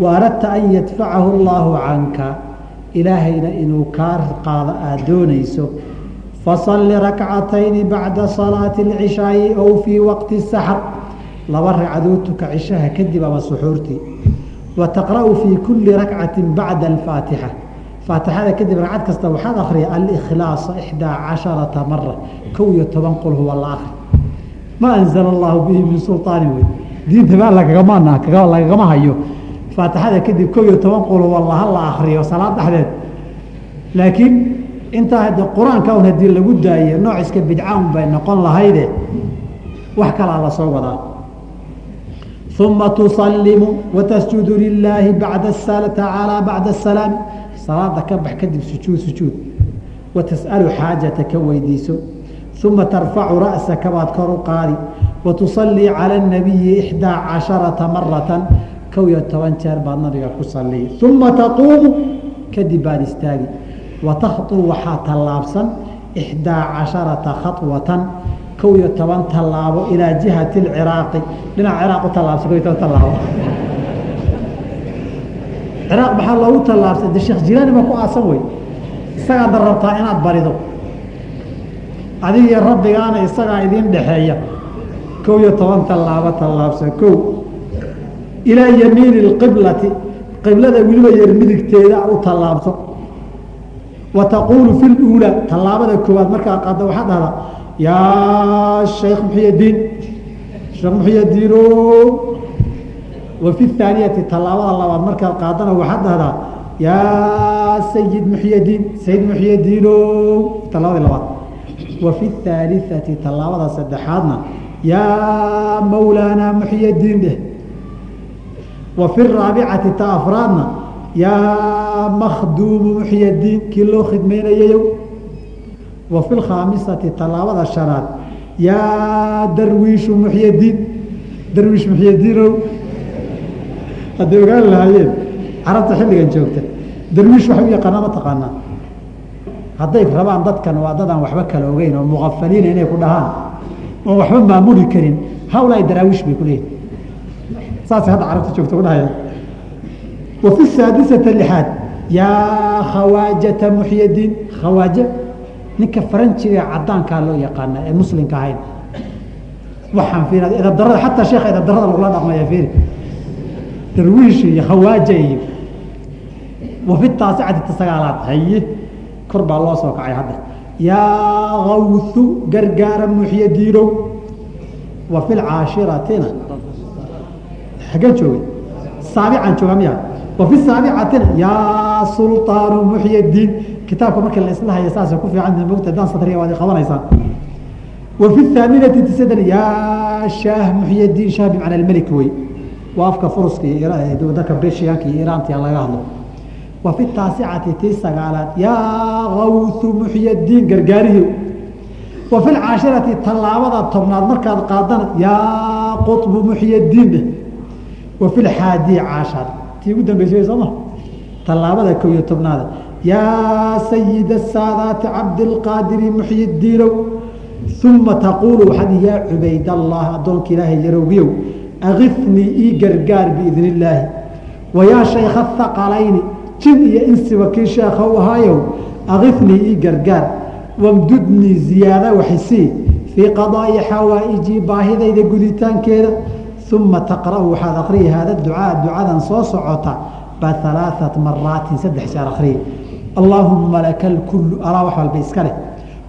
S1: Wa aradta an yadfacahu allaahu canka ilaahayna inuu kaa qaado aada doonayso fasalli rakcatayni bacda salaati alcishaa'i ow fii waqti saxr laba ragcadood tuka cishaha kadib ama suxuurtii wa taqra'u fii kulli rakcati bacda alfaatixa faatixada kadib ragcad kasta waxaad akriya alikhlaasa ixdaa casharata mara kow iyo toban qul huwa la akri ma anzala allahu bihi min sulطaani wey diinta baa lagagama lagagama hayo faatixada kadib kow iyo toban qul huwa laha la akriyo salaad dhexdeed laakiin intaa hadde qur'aanka un haddii lagu daaye nooc iska bidca un bay noqon lahayde wax kalaa la soo wadaa uma tusalimu watasjudu lilaahi bacda tacaalى bacda asalaami salaada ka bax kadib sujuud sujuud watas'alu xaajata ka weydiiso uma tarfacu ra'saka baad kor u qaadi watusallii cala اnabiyi ixdaa casharata maratan kow iyo toban jeer baad nabiga ku saliyi uma taquumu kadib baad istaagi watakطu waxaa tallaabsan ixdaa casharata khaطwatan kow iyo toban tallaabo ilaa jihati اciraaqi dhinac ciraaq u tallaabsan ko iyo toban tallaabo. Ciraaq maxaa loogu tallaabsay de sheekh jilaani baa ku aasan wey isagaad rabtaa inaad barido. Adigiyo rabbigaana isagaa idiin dhexeeya. Kow iyo toban tallaabo tallaabsan kow. Ilaa yamiini اqiblati qiblada weliba yar midigteeda u tallaabso wa taquulu fi luulaa tallaabada koowaad markaa qaadda waxaad dhahdaa yaa shaykh muxiyadiin sheekh muxiyadiino wa fi haaniyati tallaabada labaad markaad qaadana waxaad dhahdaa yaa sayid muxiyadiin sayid muxiyadiino tallaabadii labaad. Wa fi haaliثati tallaabada saddexaadna yaa mawlaanaa muxiyadiin dheh wa fi raabicati ta afraadna yaa makhduumu muxiyadiin kii loo khidmaynayayow wa fi lkhaamisati tallaabada shanaad yaa darwiishu muxyadiin darwiish muxyadiinow hadday ogaan lahaayeen carabta xilligan joogta. Darwiish waxay u yaqaanaa ma taqaanaa. Hadday rabaan dadkan waa dadaan waxba kala ogeyn oo muqafaliina inay ku dhahaan. Oon waxba maamuli karin. Hawlaai daraawiish bay ku leeyihiin saasay hadda carabta joogta ku dhahaya wa fi saadisata lixaad yaa khawaajata muxyadiin khawaaje ninka faranjiga cadaankaa loo yaqaana ee muslimka ahayn. Waxaan fiir edadarada xataa sheekha edadarada lagula dhaqmaya fiiri. Darwiish iyo khawaaja iyo wa fi taasicati tasagaalaad haye kor baa loo soo kacay hadda. Yaa kawthu gargaara muxyadiinow wa fi lcaashiratina xaggeen joogay? Saabican jooga miya wa fi saabicatina yaa sulطaanu muxyadiin kitaabka markii la isla haya saasay ku fiican mogta satriya waad qabanaysaan wa fi tisadan yaa shaah muxyadiin shaah bimacna almelik wey. Waa afka furuska iyo dadka beshiyaanka iyo iraantiya laga hadlo. Wa taasicati tii sagaalaad yaa kawthu muxyadiin gargaarihi wa lcaashirati tallaabada tobnaad markaad qaadana yaa quطbu muxyadiin dheh wa fi caashar. Tii ugu dambeysay sooma tallaabada iyo tobnaada yaa sayid saadaati cabdilqaadiri muxyidiinow uma taquulu waxaad yaa cubaydallah addoonka ilaahay yarowgiyow akifnii ii gargaar biidn illaahi wa yaa shaykha haqalayni jin iyo insiba kii sheekha u ahaayow akifnii ii gargaar wamdudnii ziyaada waxisii fii qadaa'i xawaa'ijii baahidayda guditaankeeda uma taqra'u waxaad akriyi haada ducaa ducadan soo socota baa alaaثat maraatin saddex jeer akriyi allaahuma laka lkullu alaa wax walba iska leh.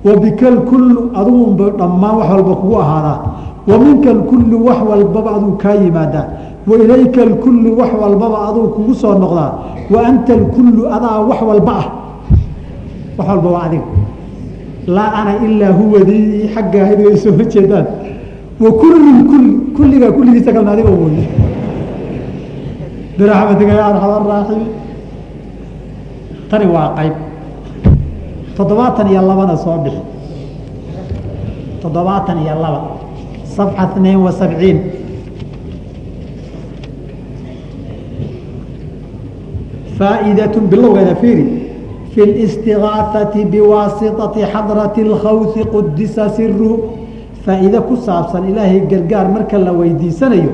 S1: Wabika lkullu adugunba dhammaan wax walba kugu ahaadaa wa minka wax walbaba aduu kaa yimaadaa. Wa ilayka lkullu wax walbaba aduu kugu soo noqdaa. Wa anta lkullu adaa wax walba ah. Wax walba waa adiga laa ana ilaa huwadii xaggaa idu ay soo horjeedaan wa kullu kulli kulligaa kulligiisa kalna adiga mooye biraxmatika ya tani waa qayb toddobaatan iyo labana soo bixi toddobaatan iyo laba صفحة اثنين وسبعين فائدة باللغة فيري في الاستغاثة بواسطة حضرة الخوث قدس سره فإذا كسابسا إلهي قرقار مركا لويدي سنيو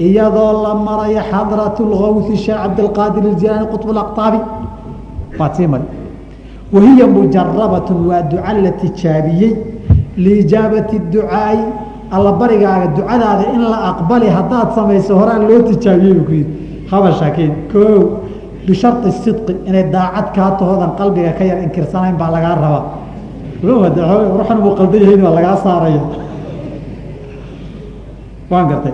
S1: إيضا لمري حضرة الغوث الشيخ عبد القادر baad sii mari wahiya mujarabat waa duca la tijaabiyey liijaabati ducaai. Allabarigaaga ducadaada in la aqbali haddaad samayso horaan loo tijaabiyey buu ku yidhi. Haba shakiin koow bishari sidqi inay daacad kaa tahoodan qalbiga ka yar inkirsanayn baa lagaa rabaa. Ruxan muu yahayn waa lagaa saaraya waan gartay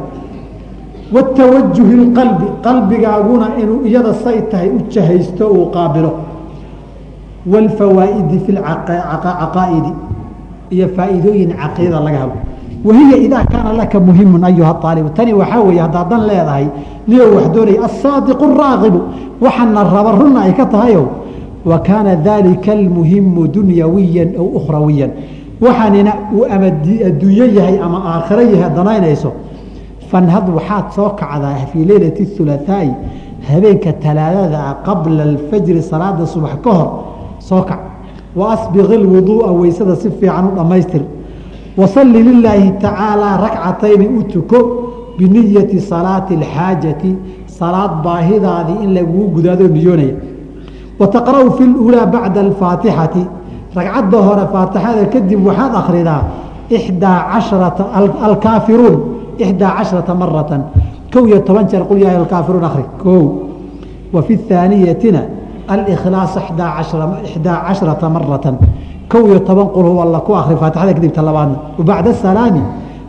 S1: watawajuhi lqalbi qalbigaaguna inuu iyada say tahay u jahaysto uu qaabilo. waalfawaa'idi fi lcaqaa'idi iyo faa'iidooyin caqiidada laga habo wahiya idaa kaana laka muhimu ayuha aalibu tani waxaa weeye haddaadan leedahay niyoo wax doonaya. asaadiqu raaqibu waxana raba runna ay ka tahayo. wa kaana dalika almuhimu dunyawiyan aw ukhrawiyan waxaanina uu ama adduunyo yahay ama aakhiro yahay danaynayso fanhad waxaad soo kacdaa fii leylati hulaaai habeenka talaadada ah qabla alfajri salaada subax ka hor soo kac wa asbiq ilwuduu'a weysada si fiican u dhammaystir wasalli lilaahi tacaalaa rakcatayni u tuko biniyati salaati alxaajati salaad baahidaadii in lagugu gudaadoo niyoonaya wa taqra'u fi luulaa bacda alfaatixati ragcadda hore faatixada kadib waxaad akhridaa ixdaa casharata alkaafiruun ixdaa casharata maratan kow iyo toban jeer qul yaa alkaafiruun akhri kow wa fi haaniyatina alikhlaas ixdaa casharata maratan kow iyo toban qul huwa alla ku akri faatixada kadib talabaadna wabacda salaami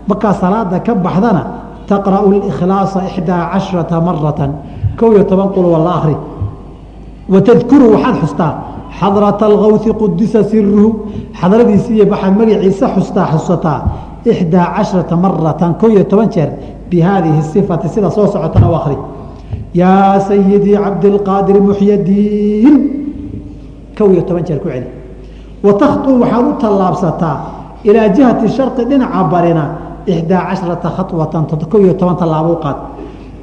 S1: markaa salaada ka baxdana taqra'u اlikhlaasa ixdaa casharata maratan kow iyo toban qul huwa la akri watadkuru waxaad xustaa xadrata alkawsi qudisa siruhu xadradiisi iyo baxaad magaciisa xustaa xusataa ixdaa casharata maratan kow iyo toban jeer bi haadihi sifati sida soo socotana u akri yaa sayidii cabdilqaadir muxyadiin kow iyo toban jeer ku celi watakطu waxaad u tallaabsataa ilaa jihati sharqi dhinaca barina ixdaa casharata khaطwatan kow iyo toban tallaabo u qaad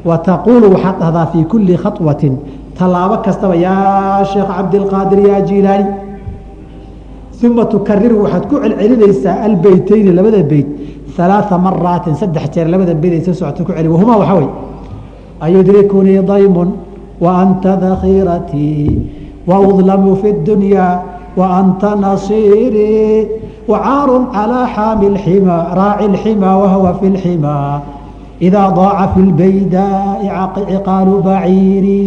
S1: wa taquulu waxaad dhahdaa fii kulli khaطwatin tallaabo kastaba yaa sheekh cabdilqaadir yaa jiilaani uma tukariru waxaad ku celcelinaysaa albeyteyni labada beyt ثaلaaثa maraatin saddex jeer labada beyt ay soo socota ku celi wahumaa waxaa wey ayudrikunii daymun waanta dakhiiratii waudlamu fi اdunyaa waanta nasiirii wacaaru calىa xaami اxima raaci اlximaa wahwa fi اlximaa إidaa daaca fi اlbaydaaءi ciqaalu baciiri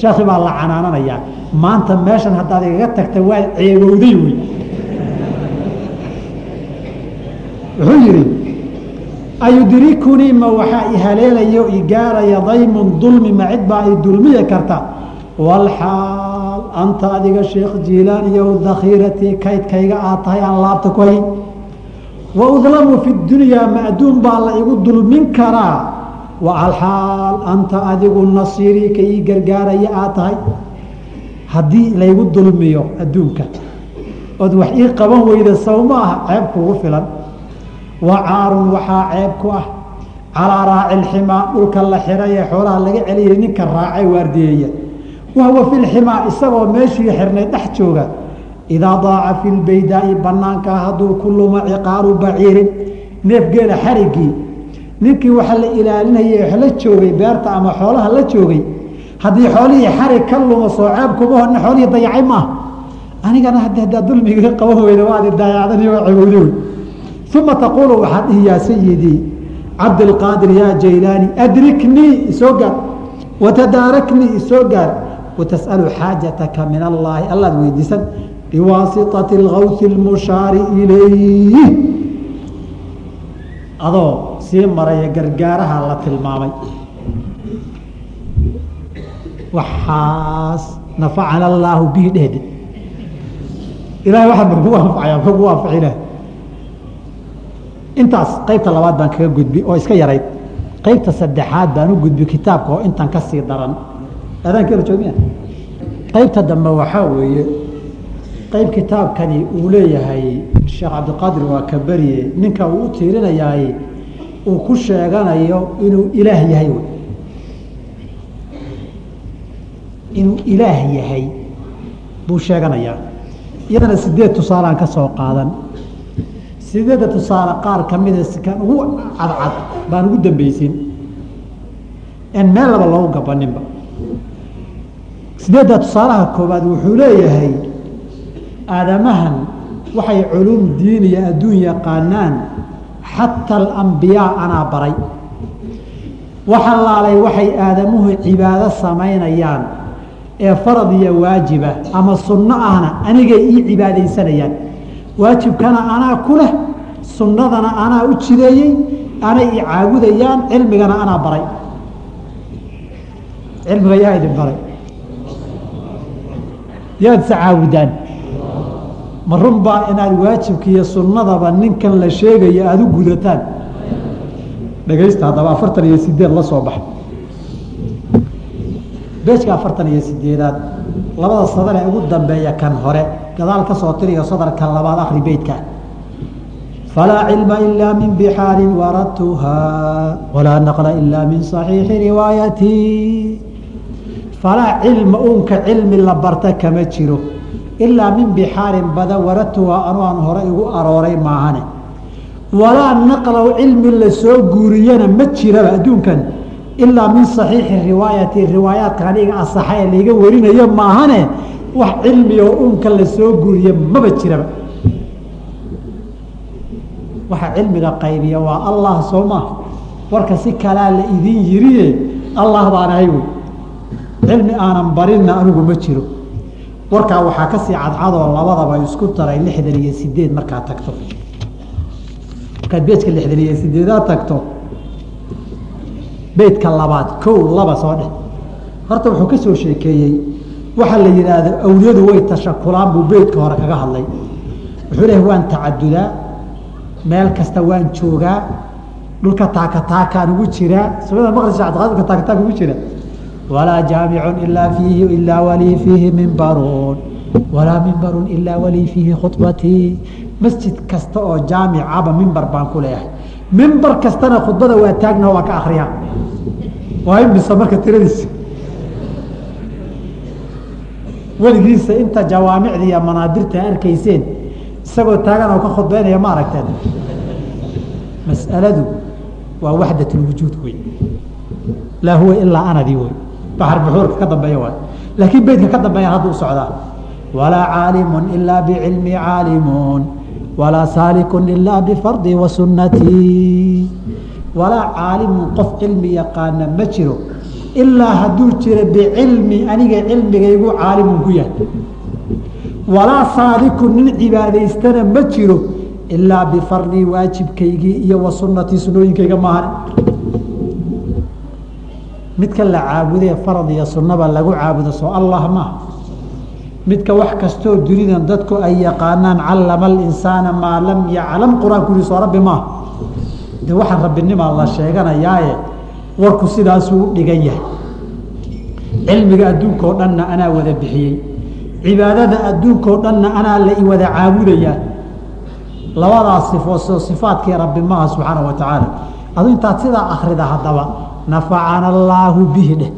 S1: sheekhi baa la canaananayaa maanta meeshan haddaad igaga tagta waa ceegowday wey wuxuu yihi ayudrikunii ma waxaa i haleelaya o i gaaraya daymun dulmi ma cid baa i dulmiya karta? Walxaal anta adiga sheekh jiilaaniyow dakhiiratii kaydkayga aad tahay aan laabta ku hayn. Wa udlamu fi dunyaa ma adduun baa la igu dulmin karaa. Wa anta adigu nasiirii ka ii gargaaraya aad tahay haddii laygu dulmiyo adduunka ood wax ii qaban weyda sawma ah ceeb kugu filan. Wa caarun waxaa ceeb ku ah. Calaa raaci lximaa dhulka la xiray ee xoolaha laga celiyay ninka raacay waardiyeeya. Fi lximaa isagoo meeshii xirnay dhex jooga. Idaa daaca fi lbaydaai banaankaa hadduu ku luma ciqaaru baciirin neefgeela xarigii. Ninkii waxa la ilaalinayay la joogay beerta ama xoolaha la joogay haddii xoolihii xarig ka luma soo ceeb kuma hodna xoolihii dayacay maaha anigana haddaa dulmiga qaban weyda waadi daayacdan waa cebowda wey uma taquulu waxaad dhihi yaa sayidii cabdilqaadir yaa jaylaani adriknii isoo gaar. Watadaaraknii isoo gaar. Watas'alu xaajataka min allaahi. Allaad weydiisan biwaasitati alkawsi اlmushaari ilayh adoo sii maraya gargaaraha la tilmaamay waxaas nafacana allaahu bihi dhehde ilahay waxaa makugu anfacaya makugu anfaci ilaah intaas qaybta labaad baan kaga gudbi oo iska yarayd. Qaybta saddexaad baan u gudbi kitaabka oo intan ka sii daran. Aadaankeela joogmiya qaybta dambe waxaa weeye qayb kitaabkani uu leeyahay sheekh cabdiqaadir waa ka beriye ninka uu u tiirinayaay uu ku sheeganayo inuu ilaah yahay wy inuu ilaah yahay buu sheeganayaa iyadana sideed tusaalaan ka soo qaadan. Sideedda tusaale qaar ka mida kan ugu cadcad baan ugu dambeysin. En meel laba loogu gabaninba. Sideedda tusaalaha koobaad wuxuu leeyahay aadamahan waxay culum diin iyo adduun yaqaanaan xata alambiyaa anaa baray. Waxa laalay waxay aadamuhu cibaado samaynayaan ee farad iyo waajiba ama sunno ahna anigay ii cibaadaysanayaan. Waajibkana anaa ku leh sunnadana anaa u jideeyey anay i caabudayaan cilmigana anaa baray. Cilmiga yaa idin baray. Yaad se caabudaan. Ma run baa inaad waajibka iyo sunnadaba ninkan la sheegayo aada u gudataan. Dhagaysta haddaba afartan iyo sideed la soo baxa beejka afartan iyo sideedaad labada sadar ee ugu dambeeya kan hore gadaal ka soo tiriyo sadarkan labaad akri beytka. Falaa cilma ilaa min bixaarin waradtuhaa walaa naqla ilaa min صaxiixi riwaayati. Falaa cilma unka cilmi la barta kama jiro. Ilaa min bixaarin bada waradtuhaa anu hore igu arooray maahane. Walaa naqlow cilmi la soo guuriyana ma jiraba adduunkan ilaa min صaxiixi riwaayati riwaayaadka aniga asaxa ee laiga warinayo maahane wax cilmi oo unka la soo guuriye maba jiraba. Waxa cilmiga qaybiya waa allah soo maa warka si kalaa la idin yiriye allah baan ahay wey. Cilmi aanan barinna anigu ma jiro. Warkaa waxaa ka sii cadcadoo labadaba isku daray lixdan iyo sideed markaad tagto. Markaad beejka lixdan iyo sideedaad tagto beydka labaad kow laba soo dheh horta wuxuu ka soo sheekeeyey waxaa la yidhaahda awliyadu way tashakulaan buu beydka hore kaga hadlay. Wuxuu leehay waan tacadudaa meel kasta waan joogaa dhulka taakataakaan ugu jiraa samada maqdis dhulka taakataaka ugu jira. Walaa jaamicun ilaa fiihi ilaa walii fiihi mimbarun walaa mimbarun ilaa walii fiihi khudbatii masjid kasta oo jaamicaba mimbar baan ku leeyahay mimbar kastana khudbada waa taagna waa ka akriyaa waa imisa marka tiradiisa. Weligiisa inta jawaamicda iyo manaadirta arkayseen isagoo taagan oo ka khudbeynaya ma aragteen. Mas'aladu waa waxdat lwujuud wey laa huwa ilaa anadii wey baxar buxuurka ka dambeeya waay laakiin beydka ka dambeeyan hadda u socdaa. Walaa caalimun ilaa bicilmi caalimun walaa saalikun ilaa bifardi wa sunnatii walaa caalimun qof cilmi yaqaana ma jiro ilaa hadduu jiro bicilmi aniga cilmigaygu caalimun ku yahay walaa saalikun nin cibaadaystana ma jiro ilaa bifardii waajibkaygii iyo wa sunooyinkayga maahan midka la caabudee farad iyo sunnaba lagu caabudo soo allah maaha midka wax kastoo dunidan dadku ay yaqaanaan callama alinsaana maa lam yaclam. Qur'aanku yihi soo rabbi maaha de waxaan rabbinimaa la sheeganayaaye warku sidaasuu u dhigan yahay. Cilmiga adduunkao dhanna anaa wada bixiyey. Cibaadada adduunkao dhanna anaa la iwada caabudayaa labadaas sifo soo sifaadkii rabbi maaha subxaana wa tacaala. Adu intaad sidaa akrida haddaba nafacana allaahu bihi dheh.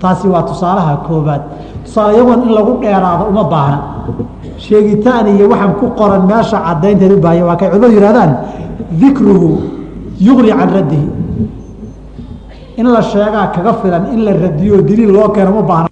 S1: Taasi waa tusaalaha koobaad tusaale iyagoon in lagu dheeraado uma baahna. Sheegitaan iyo waxaan ku qoran meesha cadaynteed u waa kay culimadu yihahdaan dikruhu yugni can raddihi. In la sheegaa kaga filan in la radiyo daliil loo keeno uma baahna